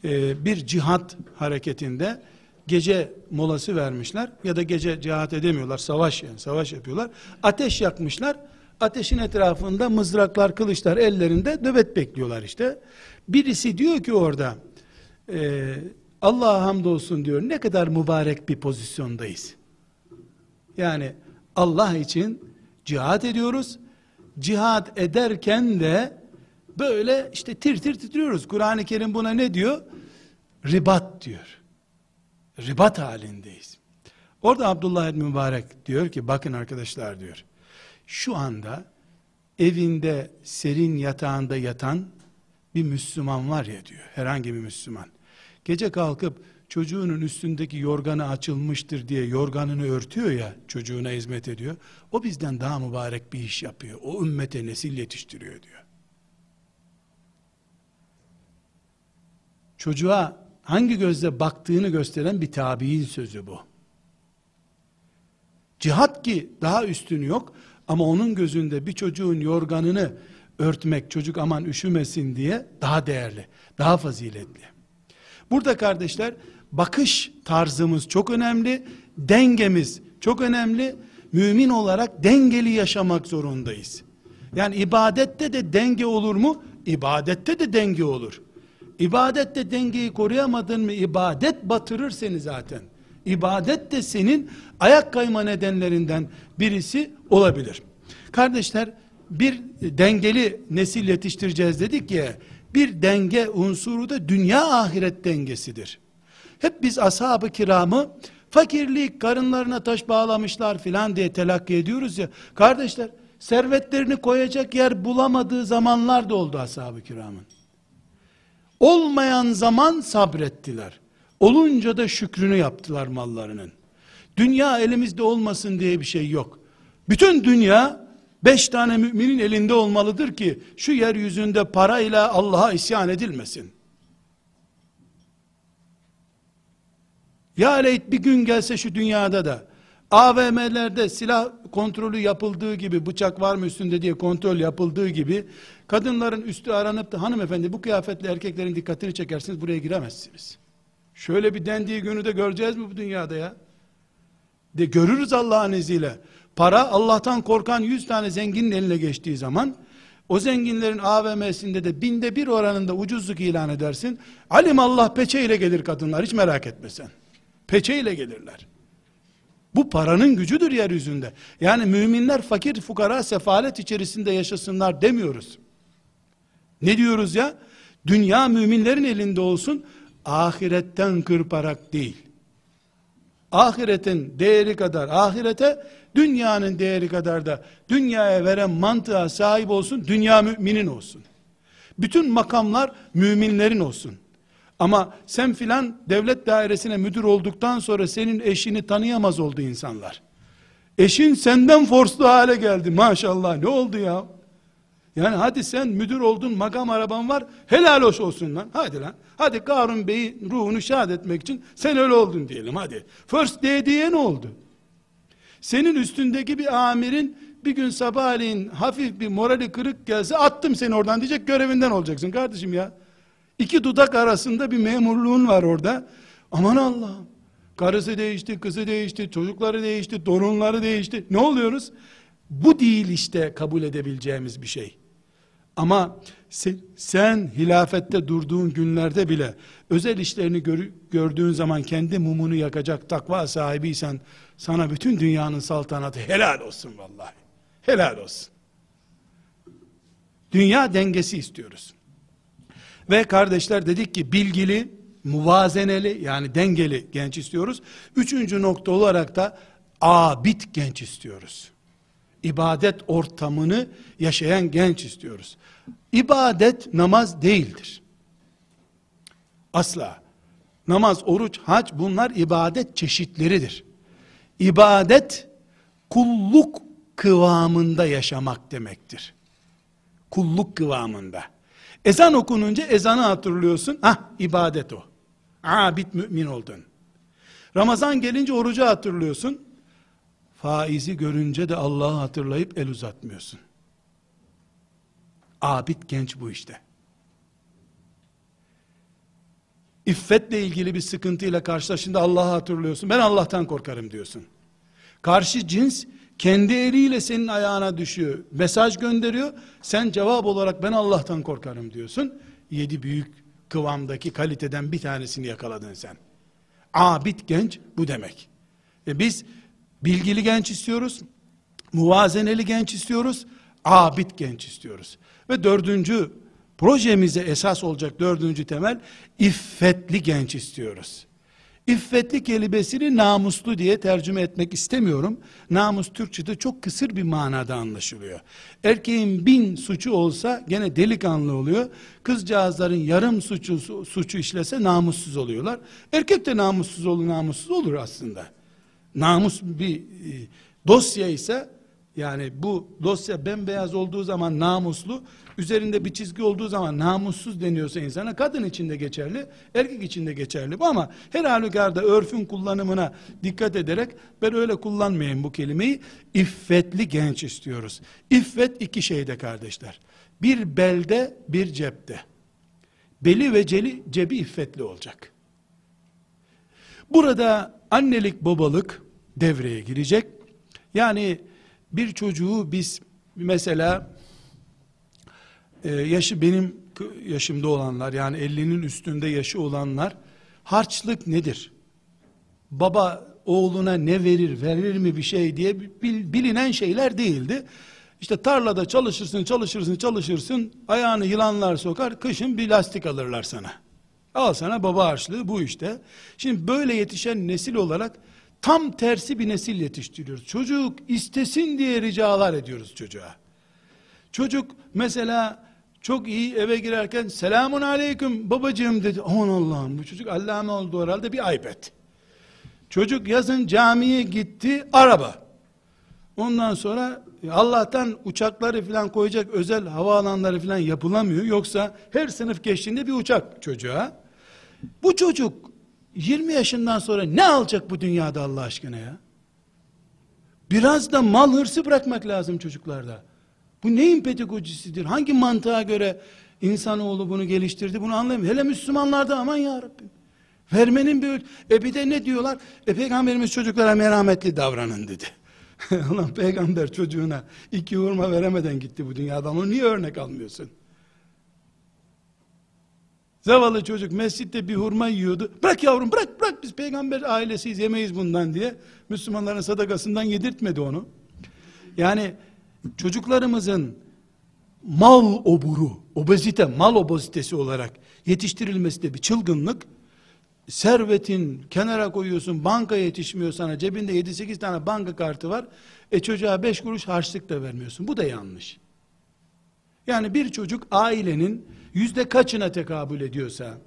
E, bir cihat hareketinde gece molası vermişler ya da gece cihat edemiyorlar savaş yani savaş yapıyorlar ateş yakmışlar ateşin etrafında mızraklar kılıçlar ellerinde nöbet bekliyorlar işte birisi diyor ki orada e, Allah'a hamdolsun diyor ne kadar mübarek bir pozisyondayız yani Allah için cihat ediyoruz cihat ederken de böyle işte tir tir titriyoruz Kur'an-ı Kerim buna ne diyor ribat diyor ribat halindeyiz. Orada Abdullah ibn Mübarek diyor ki bakın arkadaşlar diyor. Şu anda evinde serin yatağında yatan bir Müslüman var ya diyor. Herhangi bir Müslüman. Gece kalkıp çocuğunun üstündeki yorganı açılmıştır diye yorganını örtüyor ya çocuğuna hizmet ediyor. O bizden daha mübarek bir iş yapıyor. O ümmete nesil yetiştiriyor diyor. Çocuğa hangi gözle baktığını gösteren bir tabi'in sözü bu. Cihat ki daha üstünü yok ama onun gözünde bir çocuğun yorganını örtmek, çocuk aman üşümesin diye daha değerli, daha faziletli. Burada kardeşler bakış tarzımız çok önemli, dengemiz çok önemli. Mümin olarak dengeli yaşamak zorundayız. Yani ibadette de denge olur mu? İbadette de denge olur. İbadette dengeyi koruyamadın mı ibadet batırır seni zaten. İbadet de senin ayak kayma nedenlerinden birisi olabilir. Kardeşler bir dengeli nesil yetiştireceğiz dedik ya bir denge unsuru da dünya ahiret dengesidir. Hep biz ashab-ı kiramı fakirlik karınlarına taş bağlamışlar filan diye telakki ediyoruz ya. Kardeşler servetlerini koyacak yer bulamadığı zamanlar da oldu ashab-ı kiramın. Olmayan zaman sabrettiler. Olunca da şükrünü yaptılar mallarının. Dünya elimizde olmasın diye bir şey yok. Bütün dünya Beş tane müminin elinde olmalıdır ki şu yeryüzünde parayla Allah'a isyan edilmesin. Ya leyt bir gün gelse şu dünyada da AVM'lerde silah kontrolü yapıldığı gibi bıçak var mı üstünde diye kontrol yapıldığı gibi kadınların üstü aranıp da hanımefendi bu kıyafetle erkeklerin dikkatini çekersiniz buraya giremezsiniz. Şöyle bir dendiği günü de göreceğiz mi bu dünyada ya? De görürüz Allah'ın izniyle. Para Allah'tan korkan yüz tane zenginin eline geçtiği zaman o zenginlerin AVM'sinde de binde bir oranında ucuzluk ilan edersin. Alim Allah peçeyle gelir kadınlar hiç merak etme sen. Peçeyle gelirler. Bu paranın gücüdür yeryüzünde. Yani müminler fakir fukara sefalet içerisinde yaşasınlar demiyoruz. Ne diyoruz ya? Dünya müminlerin elinde olsun, ahiretten kırparak değil. Ahiretin değeri kadar ahirete, dünyanın değeri kadar da dünyaya veren mantığa sahip olsun, dünya müminin olsun. Bütün makamlar müminlerin olsun. Ama sen filan devlet dairesine müdür olduktan sonra senin eşini tanıyamaz oldu insanlar. Eşin senden forslu hale geldi maşallah ne oldu ya? Yani hadi sen müdür oldun makam araban var helal hoş olsun lan hadi lan. Hadi Karun Bey'i ruhunu şad etmek için sen öyle oldun diyelim hadi. First day diye ne oldu? Senin üstündeki bir amirin bir gün sabahleyin hafif bir morali kırık gelse attım seni oradan diyecek görevinden olacaksın kardeşim ya. İki dudak arasında bir memurluğun var orada. Aman Allah'ım. Karısı değişti, kızı değişti, çocukları değişti, torunları değişti. Ne oluyoruz? Bu değil işte kabul edebileceğimiz bir şey. Ama sen, hilafette durduğun günlerde bile özel işlerini gör, gördüğün zaman kendi mumunu yakacak takva sahibiysen sana bütün dünyanın saltanatı helal olsun vallahi. Helal olsun. Dünya dengesi istiyoruz. Ve kardeşler dedik ki bilgili, muvazeneli yani dengeli genç istiyoruz. Üçüncü nokta olarak da abid genç istiyoruz. İbadet ortamını yaşayan genç istiyoruz. İbadet namaz değildir. Asla. Namaz, oruç, hac bunlar ibadet çeşitleridir. İbadet kulluk kıvamında yaşamak demektir. Kulluk kıvamında. Ezan okununca ezanı hatırlıyorsun. Ah ibadet o. Abid mümin oldun. Ramazan gelince orucu hatırlıyorsun. Faizi görünce de Allah'ı hatırlayıp el uzatmıyorsun. Abid genç bu işte. İffetle ilgili bir sıkıntıyla karşılaştığında Allah'ı hatırlıyorsun. Ben Allah'tan korkarım diyorsun. Karşı cins kendi eliyle senin ayağına düşüyor. Mesaj gönderiyor. Sen cevap olarak ben Allah'tan korkarım diyorsun. Yedi büyük kıvamdaki kaliteden bir tanesini yakaladın sen. Abid genç bu demek. E biz bilgili genç istiyoruz. Muvazeneli genç istiyoruz. Abid genç istiyoruz. Ve dördüncü projemize esas olacak dördüncü temel iffetli genç istiyoruz. İffetli kelimesini namuslu diye tercüme etmek istemiyorum. Namus Türkçe'de çok kısır bir manada anlaşılıyor. Erkeğin bin suçu olsa gene delikanlı oluyor. Kızcağızların yarım suçu, suçu işlese namussuz oluyorlar. Erkek de namussuz olur, namussuz olur aslında. Namus bir e, dosya ise yani bu dosya bembeyaz olduğu zaman namuslu, üzerinde bir çizgi olduğu zaman namussuz deniyorsa insana kadın için de geçerli, erkek için de geçerli bu ama her halükarda örfün kullanımına dikkat ederek ben öyle kullanmayayım bu kelimeyi. İffetli genç istiyoruz. İffet iki şeyde kardeşler. Bir belde, bir cepte. Beli ve celi, cebi iffetli olacak. Burada annelik babalık devreye girecek. Yani bir çocuğu biz mesela e, yaşı benim yaşımda olanlar yani 50'nin üstünde yaşı olanlar harçlık nedir? Baba oğluna ne verir, verir mi bir şey diye bilinen şeyler değildi. İşte tarlada çalışırsın, çalışırsın, çalışırsın, ayağını yılanlar sokar, kışın bir lastik alırlar sana. Al sana baba harçlığı bu işte. Şimdi böyle yetişen nesil olarak Tam tersi bir nesil yetiştiriyoruz. Çocuk istesin diye ricalar ediyoruz çocuğa. Çocuk mesela çok iyi eve girerken selamun aleyküm babacığım dedi. Aman Allah'ım bu çocuk allame oldu herhalde bir iPad. Çocuk yazın camiye gitti araba. Ondan sonra Allah'tan uçakları falan koyacak özel havaalanları falan yapılamıyor. Yoksa her sınıf geçtiğinde bir uçak çocuğa. Bu çocuk 20 yaşından sonra ne alacak bu dünyada Allah aşkına ya? Biraz da mal hırsı bırakmak lazım çocuklarda. Bu neyin pedagojisidir? Hangi mantığa göre insanoğlu bunu geliştirdi? Bunu anlayamıyorum. Hele Müslümanlarda aman ya Rabbim. Vermenin bir... E bir de ne diyorlar? E peygamberimiz çocuklara merhametli davranın dedi. Ulan peygamber çocuğuna iki hurma veremeden gitti bu dünyadan. Onu niye örnek almıyorsun? Zavallı çocuk mescitte bir hurma yiyordu. Bırak yavrum bırak bırak biz peygamber ailesiyiz yemeyiz bundan diye. Müslümanların sadakasından yedirtmedi onu. Yani çocuklarımızın mal oburu, obezite, mal obezitesi olarak yetiştirilmesi de bir çılgınlık. Servetin kenara koyuyorsun, banka yetişmiyor sana, cebinde 7-8 tane banka kartı var. E çocuğa 5 kuruş harçlık da vermiyorsun. Bu da yanlış. Yani bir çocuk ailenin yüzde kaçına tekabül ediyorsa,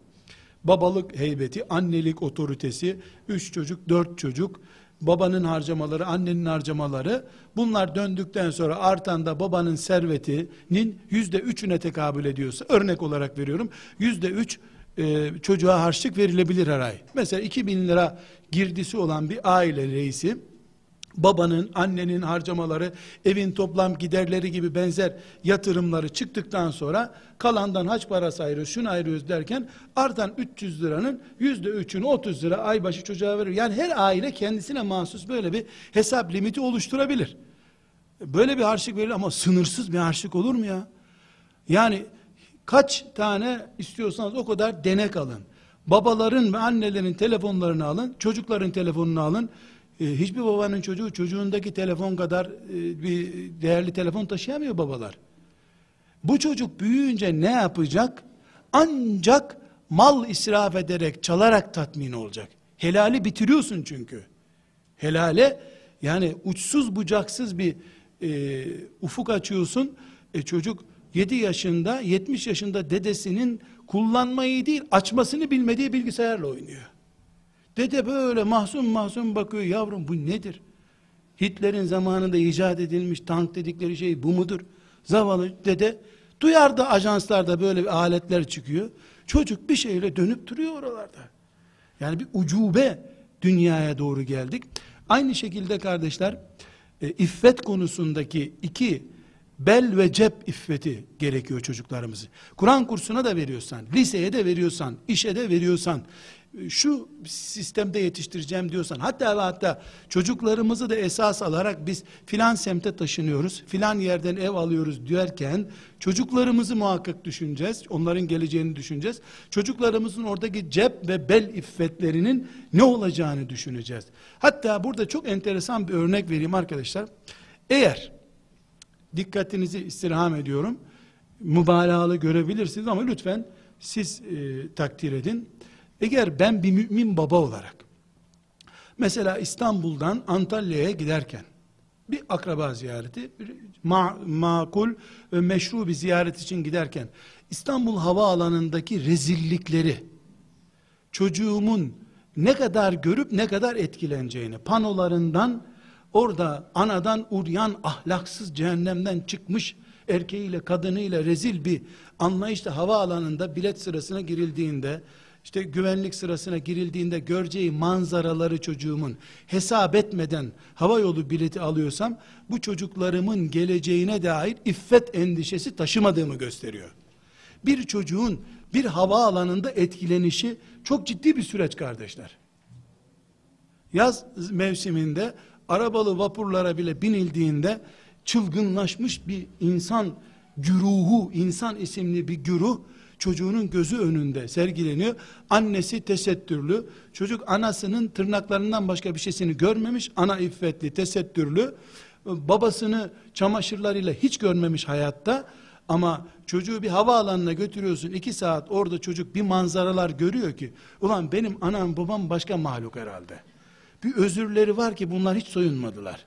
babalık heybeti, annelik otoritesi, üç çocuk, dört çocuk, babanın harcamaları, annenin harcamaları, bunlar döndükten sonra artan da babanın servetinin yüzde üçüne tekabül ediyorsa, örnek olarak veriyorum, yüzde üç e, çocuğa harçlık verilebilir her ay. Mesela 2000 lira girdisi olan bir aile reisi, babanın, annenin harcamaları, evin toplam giderleri gibi benzer yatırımları çıktıktan sonra kalandan haç parası ayırıyoruz, şunu ayırıyoruz derken artan 300 liranın yüzde üçünü 30 lira ay başı çocuğa verir. Yani her aile kendisine mahsus böyle bir hesap limiti oluşturabilir. Böyle bir harçlık verilir ama sınırsız bir harçlık olur mu ya? Yani kaç tane istiyorsanız o kadar denek alın. Babaların ve annelerin telefonlarını alın, çocukların telefonunu alın. E, hiçbir babanın çocuğu çocuğundaki telefon kadar e, bir değerli telefon taşıyamıyor babalar. Bu çocuk büyüyünce ne yapacak? Ancak mal israf ederek, çalarak tatmin olacak. Helali bitiriyorsun çünkü. Helale yani uçsuz bucaksız bir e, ufuk açıyorsun. E, çocuk 7 yaşında, 70 yaşında dedesinin kullanmayı değil, açmasını bilmediği bilgisayarla oynuyor. Dede böyle mahzun mahzun bakıyor. Yavrum bu nedir? Hitler'in zamanında icat edilmiş tank dedikleri şey bu mudur? Zavallı dede duyar da ajanslarda böyle bir aletler çıkıyor. Çocuk bir şeyle dönüp duruyor oralarda. Yani bir ucube dünyaya doğru geldik. Aynı şekilde kardeşler e, iffet konusundaki iki bel ve cep iffeti gerekiyor çocuklarımızı. Kur'an kursuna da veriyorsan, liseye de veriyorsan, işe de veriyorsan, şu sistemde yetiştireceğim diyorsan hatta hatta çocuklarımızı da esas alarak biz filan semte taşınıyoruz filan yerden ev alıyoruz derken çocuklarımızı muhakkak düşüneceğiz onların geleceğini düşüneceğiz. Çocuklarımızın oradaki cep ve bel iffetlerinin ne olacağını düşüneceğiz. Hatta burada çok enteresan bir örnek vereyim arkadaşlar. Eğer dikkatinizi istirham ediyorum mübalağalı görebilirsiniz ama lütfen siz e, takdir edin eğer ben bir mümin baba olarak mesela İstanbul'dan Antalya'ya giderken bir akraba ziyareti, bir ma makul ve meşru bir ziyaret için giderken İstanbul havaalanındaki rezillikleri çocuğumun ne kadar görüp ne kadar etkileneceğini panolarından orada anadan uryan ahlaksız cehennemden çıkmış erkeğiyle kadınıyla rezil bir anlayışla havaalanında bilet sırasına girildiğinde işte güvenlik sırasına girildiğinde göreceği manzaraları çocuğumun hesap etmeden hava yolu bileti alıyorsam bu çocuklarımın geleceğine dair iffet endişesi taşımadığımı gösteriyor. Bir çocuğun bir hava alanında etkilenişi çok ciddi bir süreç kardeşler. Yaz mevsiminde arabalı vapurlara bile binildiğinde çılgınlaşmış bir insan güruhu, insan isimli bir güruh çocuğunun gözü önünde sergileniyor. Annesi tesettürlü, çocuk anasının tırnaklarından başka bir şeysini görmemiş, ana iffetli, tesettürlü, babasını çamaşırlarıyla hiç görmemiş hayatta, ama çocuğu bir havaalanına götürüyorsun, iki saat orada çocuk bir manzaralar görüyor ki, ulan benim anam babam başka mahluk herhalde. Bir özürleri var ki bunlar hiç soyunmadılar.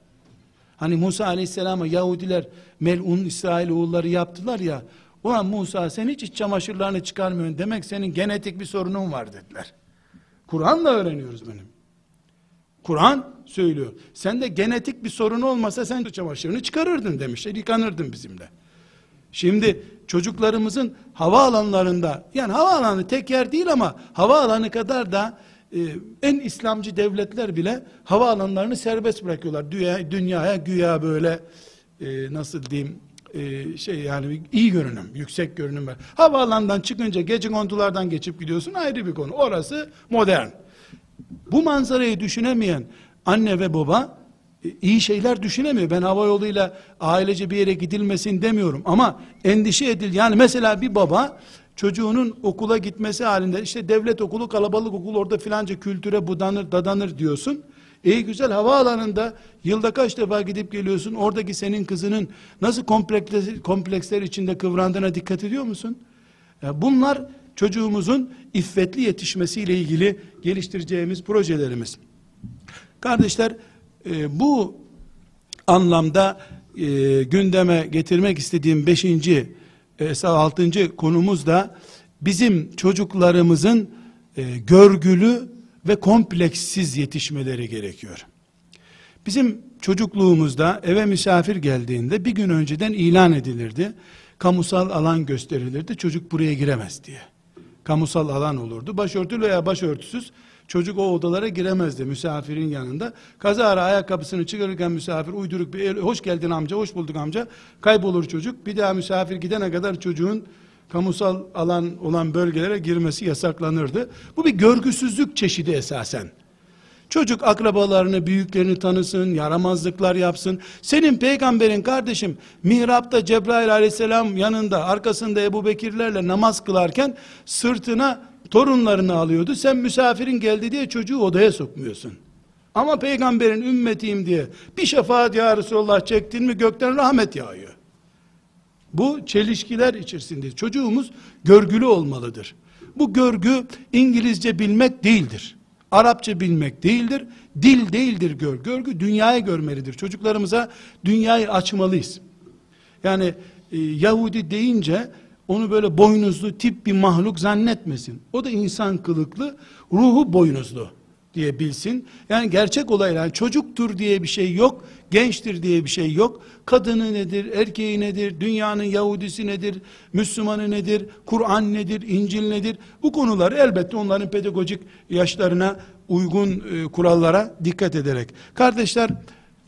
Hani Musa aleyhisselama Yahudiler melun İsrail oğulları yaptılar ya, Ulan Musa sen hiç iç çamaşırlarını çıkarmıyorsun. Demek senin genetik bir sorunun var dediler. Kur'an'la öğreniyoruz benim. Kur'an söylüyor. Sen de genetik bir sorun olmasa sen de çamaşırını çıkarırdın demişler. Yıkanırdın bizimle. Şimdi çocuklarımızın hava alanlarında yani hava alanı tek yer değil ama hava alanı kadar da e, en İslamcı devletler bile hava alanlarını serbest bırakıyorlar. Dünya, dünyaya güya böyle e, nasıl diyeyim e, şey yani iyi görünüm, yüksek görünüm var. Havaalanından çıkınca gece kondulardan geçip gidiyorsun ayrı bir konu. Orası modern. Bu manzarayı düşünemeyen anne ve baba e, iyi şeyler düşünemiyor. Ben hava yoluyla ailece bir yere gidilmesin demiyorum ama endişe edil. Yani mesela bir baba çocuğunun okula gitmesi halinde işte devlet okulu kalabalık okul orada filanca kültüre budanır dadanır diyorsun. İyi güzel havaalanında yılda kaç defa gidip geliyorsun oradaki senin kızının nasıl kompleksler, kompleksler içinde kıvrandığına dikkat ediyor musun? Ya bunlar çocuğumuzun iffetli yetişmesiyle ilgili geliştireceğimiz projelerimiz. Kardeşler e, bu anlamda e, gündeme getirmek istediğim beşinci, e, altıncı konumuz da bizim çocuklarımızın e, görgülü ve kompleksiz yetişmeleri gerekiyor. Bizim çocukluğumuzda eve misafir geldiğinde bir gün önceden ilan edilirdi. Kamusal alan gösterilirdi. Çocuk buraya giremez diye. Kamusal alan olurdu. Başörtülü veya başörtüsüz çocuk o odalara giremezdi misafirin yanında. Kazara ayakkabısını çıkarırken misafir uyduruk bir el, hoş geldin amca, hoş bulduk amca. Kaybolur çocuk. Bir daha misafir gidene kadar çocuğun kamusal alan olan bölgelere girmesi yasaklanırdı. Bu bir görgüsüzlük çeşidi esasen. Çocuk akrabalarını, büyüklerini tanısın, yaramazlıklar yapsın. Senin peygamberin kardeşim mihrapta Cebrail aleyhisselam yanında arkasında Ebu Bekirlerle namaz kılarken sırtına torunlarını alıyordu. Sen misafirin geldi diye çocuğu odaya sokmuyorsun. Ama peygamberin ümmetiyim diye bir şefaat ya Resulullah çektin mi gökten rahmet yağıyor. Bu çelişkiler içerisinde. Çocuğumuz görgülü olmalıdır. Bu görgü İngilizce bilmek değildir. Arapça bilmek değildir. Dil değildir gör. Görgü dünyayı görmelidir. Çocuklarımıza dünyayı açmalıyız. Yani e, Yahudi deyince onu böyle boynuzlu tip bir mahluk zannetmesin. O da insan kılıklı, ruhu boynuzlu diye bilsin. Yani gerçek olaylar yani çocuktur diye bir şey yok, gençtir diye bir şey yok. Kadını nedir, erkeği nedir, dünyanın Yahudisi nedir, Müslümanı nedir, Kur'an nedir, İncil nedir? Bu konuları elbette onların pedagojik yaşlarına uygun e, kurallara dikkat ederek. Kardeşler,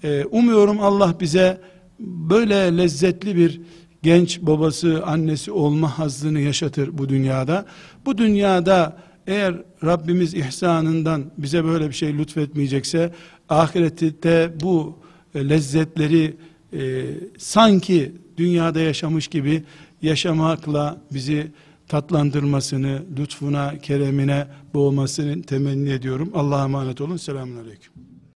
e, umuyorum Allah bize böyle lezzetli bir genç babası, annesi olma hazzını yaşatır bu dünyada. Bu dünyada eğer Rabbimiz ihsanından bize böyle bir şey lütfetmeyecekse ahirette bu e, lezzetleri e, sanki dünyada yaşamış gibi yaşamakla bizi tatlandırmasını, lütfuna, keremine boğmasını temenni ediyorum. Allah'a emanet olun. Selamun Aleyküm.